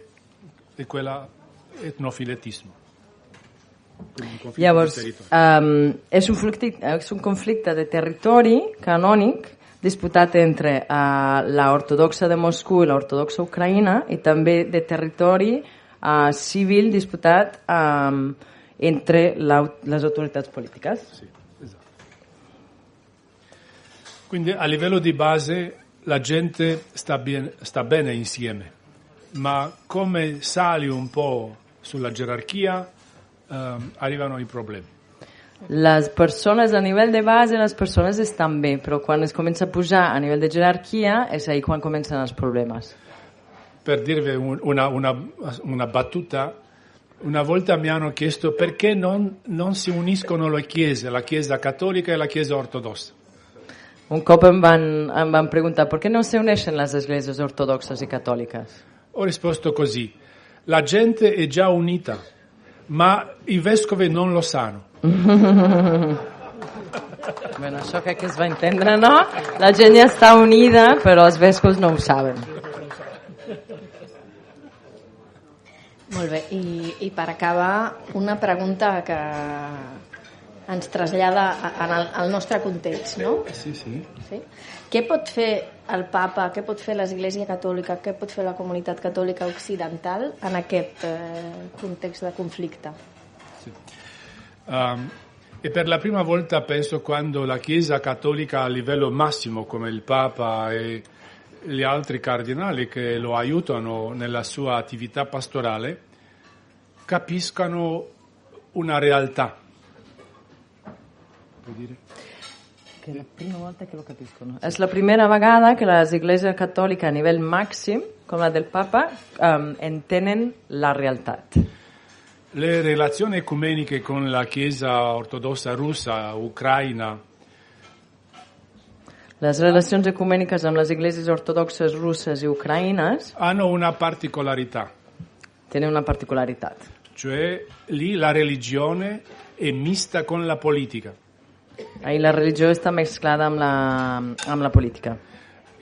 C: e quella etnofiletismo. un conflitto
E: Llavors,
C: di territori.
E: um, és, un conflicte, és un conflicte de territori canònic disputat entre uh, la ortodoxa de Moscou i la ortodoxa ucraïna i també de territori uh, civil disputat um, entre la, les autoritats polítiques.
C: Sì, esatto. Quindi a livello di base la gente sta, bien- sta bene insieme, ma come sali un po' sulla gerarchia ehm, arrivano i problemi.
E: Les persones a nivell de base, les persones estan bé, però quan es comença a pujar a nivell de jerarquia és ahí quan comencen els problemes.
C: Per dirvi un- una, una- una battuta, una volta mi hanno chiesto perché non, non si uniscono le chiese, la chiesa cattolica e la chiesa ortodossa.
E: Un cop em van, em van preguntar per què no se uneixen les esglésies ortodoxes i catòliques.
C: Ho risposto così, la gente è già unita, ma i vescovi non lo sanno.
E: Bueno, això crec que es va entendre, no? La gent ja està unida, però els vescos no ho saben.
D: Molt bé, i, i per acabar, una pregunta que ens trasllada a- en el, al nostre context, no?
C: Sì, sì.
D: Sí? Què pot fer el papa, què pot fer l'Església Catòlica, què pot fer la comunitat catòlica occidental en aquest eh, context de conflicte?
C: Um, e per la prima volta penso quando la Chiesa cattolica a livello massimo, come il Papa e gli altri cardinali che lo aiutano nella sua attività pastorale, capiscano una realtà. Puoi dire?
E: Que la prima volta que lo capiscono. És la primera vegada que les esglésies catòliques a nivell màxim, com la del papa, um, entenen la realitat.
C: Le relazioni ecumeniche con la Chiesa ortodossa russa, ucraina,
E: Les relacions ecumèniques amb les esglésies ortodoxes russes i ucraïnes
C: hanno una particolarità,
E: tenen una particularitat.
C: cioè lì la religione è mista con la politica.
E: Ahir la religió està mesclada amb la, amb la política.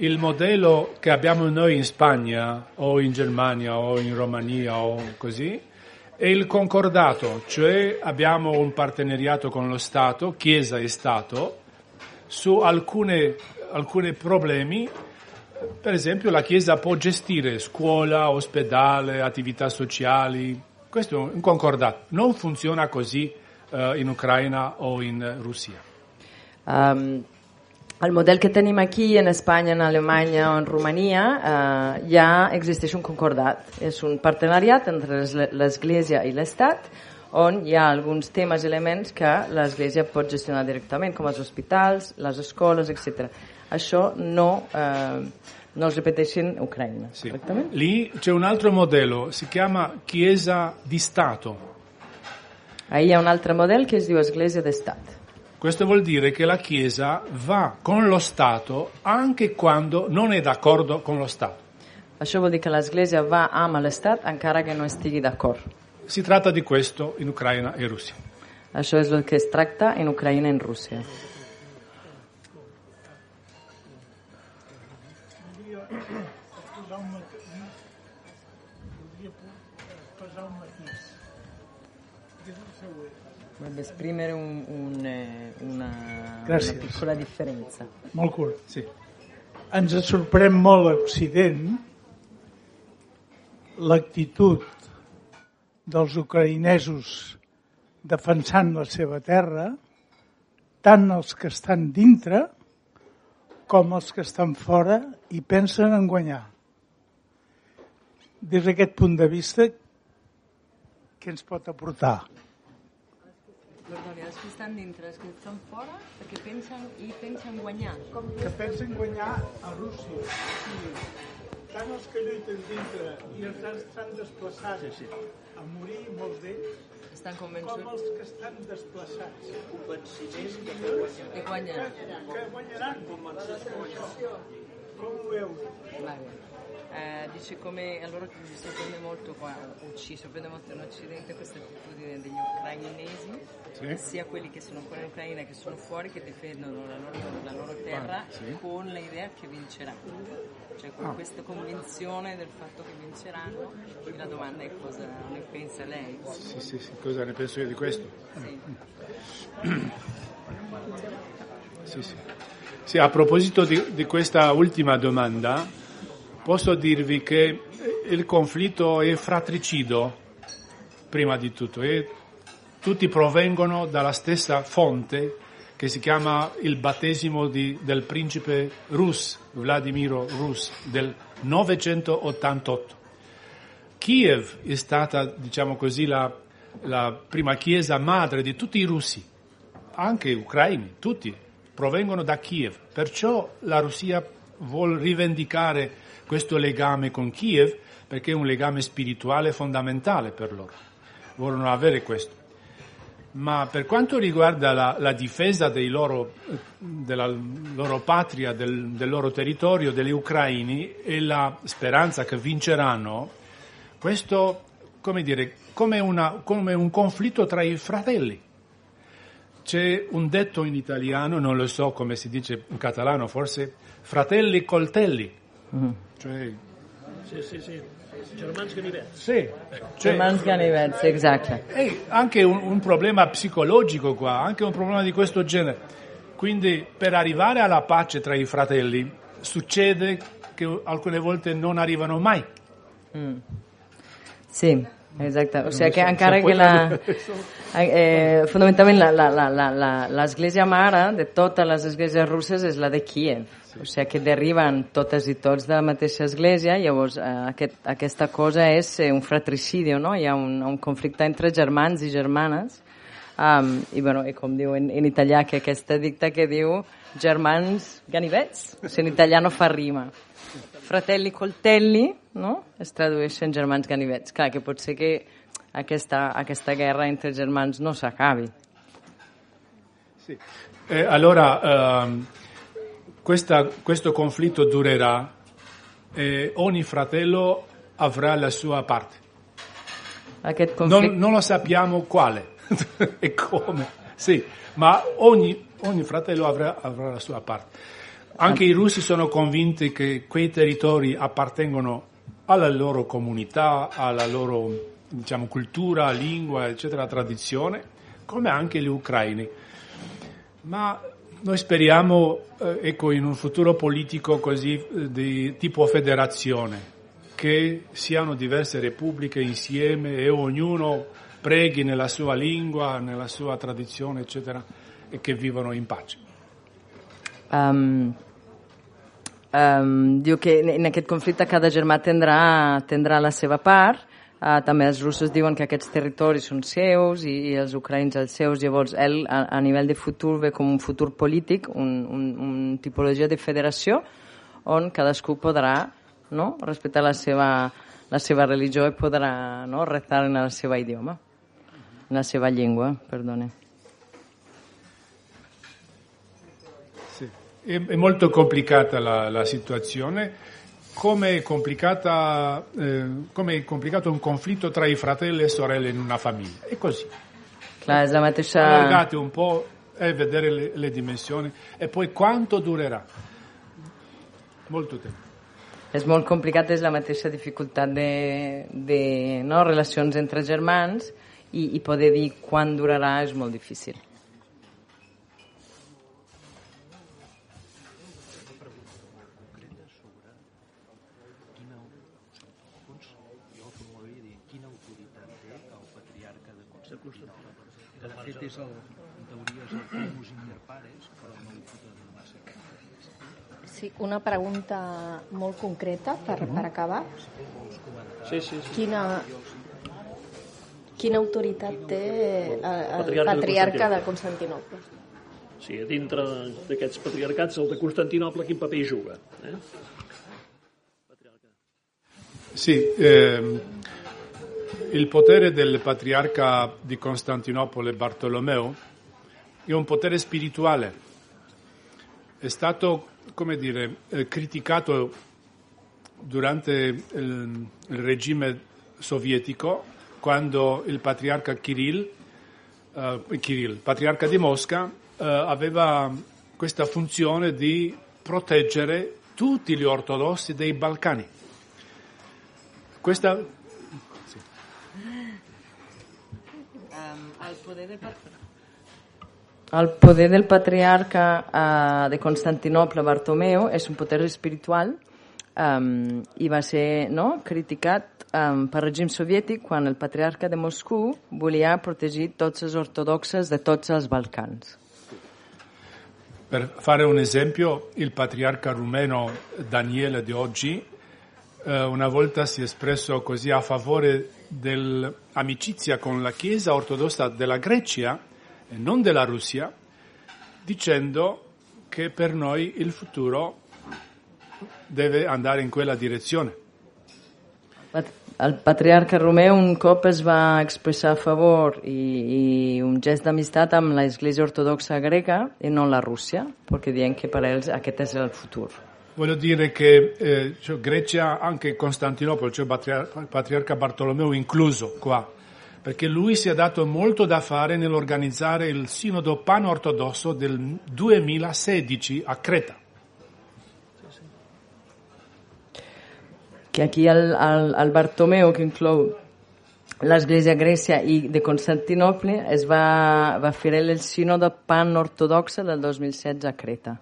C: Il modello che abbiamo noi in Spagna o in Germania o in Romania o così è il concordato, cioè abbiamo un partenariato con lo Stato, Chiesa e Stato, su alcune, alcuni problemi. Per esempio la Chiesa può gestire scuola, ospedale, attività sociali. Questo è un concordato. Non funziona così eh, in Ucraina o in Russia.
E: Um, el model que tenim aquí en Espanya, en Alemanya o en Romania uh, ja existeix un concordat. És un partenariat entre les- l'Església i l'Estat on hi ha alguns temes i elements que l'Església pot gestionar directament, com els hospitals, les escoles, etc. Això no, eh, no es repeteix in Ucraïna,
C: Sì.
E: correctament?
C: Lì c'è un altro modello, si chiama Chiesa di Stato.
E: Ahí hi ha un altre model que es diu Església d'Estat.
C: Questo vuol dire che la Chiesa va con lo Stato anche quando non è d'accordo con lo Stato.
E: Això vol dir que l'Església va amb l'Estat encara que no estigui d'acord.
C: Si tratta di questo in Ucraina e Russia.
E: Això és el que es tracta en Ucraïna i en Rússia. Esprimere un, un, eh, una,
F: Gràcies.
E: una piccola differenza.
F: Molt curt.
C: Sì.
F: Ens sorprèn molt a Occident l'actitud dels ucraïnesos defensant la seva terra, tant els que estan dintre com els que estan fora i pensen en guanyar. Des d'aquest punt de vista, què ens pot aportar?
E: Els que estan dintre, els que estan fora, perquè pensen i pensen guanyar. Com
F: que pensen guanyar a Rússia. Sí. Tant els que lluiten dintre i els que estan desplaçats sí, sí. a morir, molts d'ells,
E: estan
F: com
E: convençuts
F: els que estan desplaçats.
E: de guanyar.
F: Que guanyaran. Com ho veu?
E: Vale. Eh, dice come allora mi sorprende molto qua, ci sorprende molto in Occidente questa attitudine degli ucrainesi, sì. sia quelli che sono qua in Ucraina che sono fuori che difendono la loro, la loro terra ah, sì. con l'idea che vinceranno. Cioè con ah. questa convinzione del fatto che vinceranno, quindi la domanda è cosa ne pensa lei?
C: Sì, sì, sì, cosa ne penso io di questo? Sì. sì, sì. sì a proposito di, di questa ultima domanda, posso dirvi che il conflitto è fratricido, prima di tutto, e tutti provengono dalla stessa fonte che si chiama il battesimo di, del principe Rus, Vladimiro Rus, del 988. Kiev è stata, diciamo così, la, la prima chiesa madre di tutti i russi, anche ucraini, tutti provengono da Kiev. Perciò la Russia vuole rivendicare questo legame con Kiev perché è un legame spirituale fondamentale per loro. Vogliono avere questo. Ma per quanto riguarda la, la difesa loro, della loro patria, del, del, loro territorio, degli ucraini e la speranza che vinceranno, questo, come dire, come, una, come un conflitto tra i fratelli. C'è un detto in italiano, non lo so come si dice in catalano, forse fratelli coltelli. Mm. Cioè...
B: Sì, sì, sì. Germans ganivets.
C: Sì.
E: Cioè, exactly.
C: È anche un, un, problema psicologico qua, anche un problema di questo genere. Quindi per arrivare alla pace tra i fratelli succede che alcune volte non arrivano mai.
E: Mm. Sì, Exacte, o sigui que encara que la, eh, fondamentalment l'església mare de totes les esglésies russes és la de Kiev, o sigui que deriven totes i tots de la mateixa església, llavors eh, aquest, aquesta cosa és eh, un fratricidi, no? hi ha un, un conflicte entre germans i germanes, um, i, bueno, i com diu en, en italià, que aquesta dicta que diu germans ganivets, o sigui, en italià no fa rima. Fratelli coltelli, no? es tradueixen germans ganivets. Clar, que pot ser que aquesta, aquesta guerra entre germans no s'acabi.
C: Sì. Eh, allora, ehm, questa, questo conflitto durerà e ogni fratello avrà la sua parte. Non, non, lo sappiamo quale [LAUGHS] e come, sì, ma ogni, ogni fratello avrà, avrà la sua parte. Anche i russi sono convinti che quei territori appartengono alla loro comunità, alla loro diciamo, cultura, lingua, eccetera, tradizione, come anche gli ucraini. Ma noi speriamo, eh, ecco, in un futuro politico così eh, di tipo federazione, che siano diverse repubbliche insieme e ognuno preghi nella sua lingua, nella sua tradizione, eccetera, e che vivano in pace.
E: Um, Um, diu que en aquest conflicte cada germà tindrà, tindrà la seva part, uh, també els russos diuen que aquests territoris són seus i, i els ucraïns els seus, llavors ell a, a nivell de futur ve com un futur polític, un, un, un tipologia de federació on cadascú podrà no, respectar la seva, la seva religió i podrà no, rezar en la seva idioma, en la seva llengua, perdone.
C: È, è molto complicata la, la situazione, come è, complicata, eh, come è complicato un conflitto tra i fratelli e sorelle in una famiglia. È così. Allargate un po' e vedere le, le dimensioni e poi quanto durerà. Molto tempo.
E: És molt complicat, és la mateixa dificultat de, de no, relacions entre germans i, i poder dir quan durarà és molt difícil.
G: és el, en teoria és el primus inter pares, però no ho puc donar massa.
D: Sí, una pregunta molt concreta per, per acabar.
B: Sí, sí, sí.
D: Quina, quina autoritat té el, el patriarca, de Constantinople?
B: Sí, dintre d'aquests patriarcats, el de Constantinople, quin paper hi juga? Eh?
C: Sì, eh, il potere del patriarca di Costantinopoli Bartolomeo è un potere spirituale. È stato, come dire, eh, criticato durante il, il regime sovietico, quando il patriarca Kirill, eh, Kirill il patriarca di Mosca, eh, aveva questa funzione di proteggere tutti gli ortodossi dei Balcani. Questa... sì.
E: Um, al poder del el poder del patriarca uh, de Constantinople, Bartomeu, és un poder espiritual um, i va ser no, criticat um, per règim soviètic quan el patriarca de Moscou volia protegir tots els ortodoxes de tots els Balcans.
C: Per fare un esempio, il patriarca rumeno Daniele di oggi eh, una volta si è espresso così a favore dell'amicizia con la Chiesa ortodossa della Grecia e non della Russia, dicendo che per noi il futuro deve andare in quella direzione.
E: El patriarca Romeu un cop es va expressar a favor i, i un gest d'amistat amb l'Església Ortodoxa Greca i no la Rússia, perquè diuen que per ells aquest és el futur.
C: Voglio dire che eh, cioè Grecia, anche Costantinopoli, cioè patriar- patriarca Bartolomeo incluso qua, perché lui si è dato molto da fare nell'organizzare il sinodo pan-ortodosso del 2016 a Creta.
E: Que aquí el, el, el Bartomeu, que inclou l'Església Grècia i de Constantinople, es va, va fer el sínodo pan-ortodoxa del 2016 a Creta.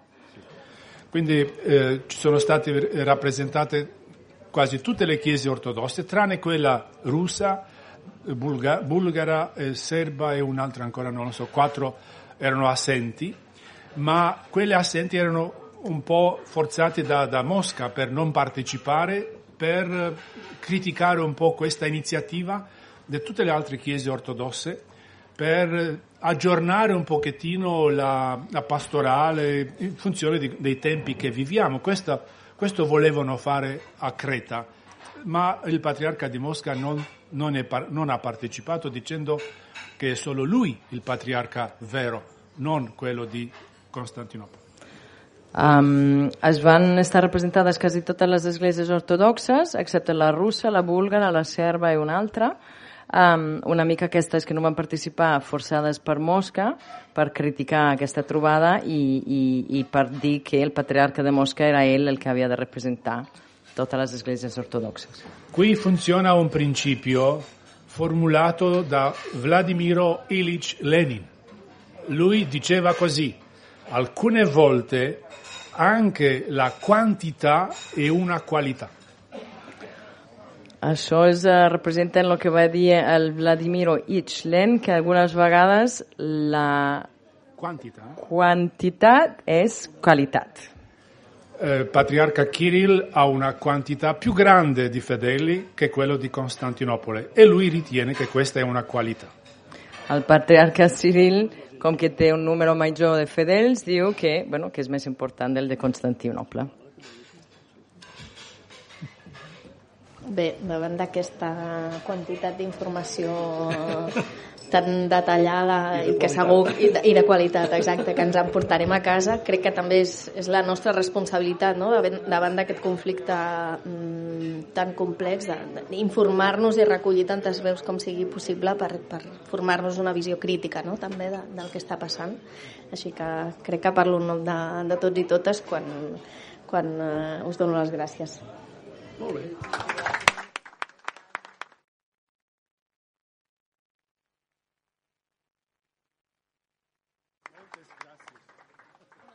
C: Quindi eh, ci sono state rappresentate quasi tutte le chiese ortodosse, tranne quella russa, bulga, bulgara, eh, serba e un'altra ancora non lo so, quattro erano assenti, ma quelle assenti erano un po' forzate da, da Mosca per non partecipare, per criticare un po' questa iniziativa di tutte le altre chiese ortodosse, per aggiornare un pochettino la, la pastorale in funzione di, dei tempi che viviamo. Questo, questo volevano fare a Creta, ma il patriarca di Mosca non non, è, non ha partecipato dicendo che è solo lui il patriarca vero, non quello di Costantinopoli.
E: Um, es van estar representades quasi totes les esglésies ortodoxes, excepte la russa, la búlgara, la serba i una altra. Um, una mica aquestes que no van participar forçades per Mosca per criticar aquesta trobada i, i, i per dir que el patriarca de Mosca era ell el que havia de representar totes les esglésies ortodoxes.
C: Qui funziona un principio formulato da Vladimiro Ilich Lenin. Lui diceva così, alcune volte anche la quantità è una qualità.
E: Això és, uh, representa el que va dir el Vladimiro Ichlen, que algunes vegades la
C: quantitat,
E: quantitat és qualitat
C: eh, patriarca Kirill ha una quantità più grande di fedeli che quello di Costantinopoli e lui ritiene che questa è una qualità.
E: El patriarca Cyril, com que té un número major de fedels, diu que, bueno, que és més important del de Constantinople.
D: Bé, davant d'aquesta quantitat d'informació [LAUGHS] tan detallada i, que segur i de, i de qualitat exacte que ens emportarem a casa crec que també és, és la nostra responsabilitat no? davant d'aquest conflicte mm, tan complex d'informar-nos i recollir tantes veus com sigui possible per, per formar-nos una visió crítica no? també de, del que està passant així que crec que parlo en nom de, de tots i totes quan, quan uh, us dono les gràcies.
H: Molt bé.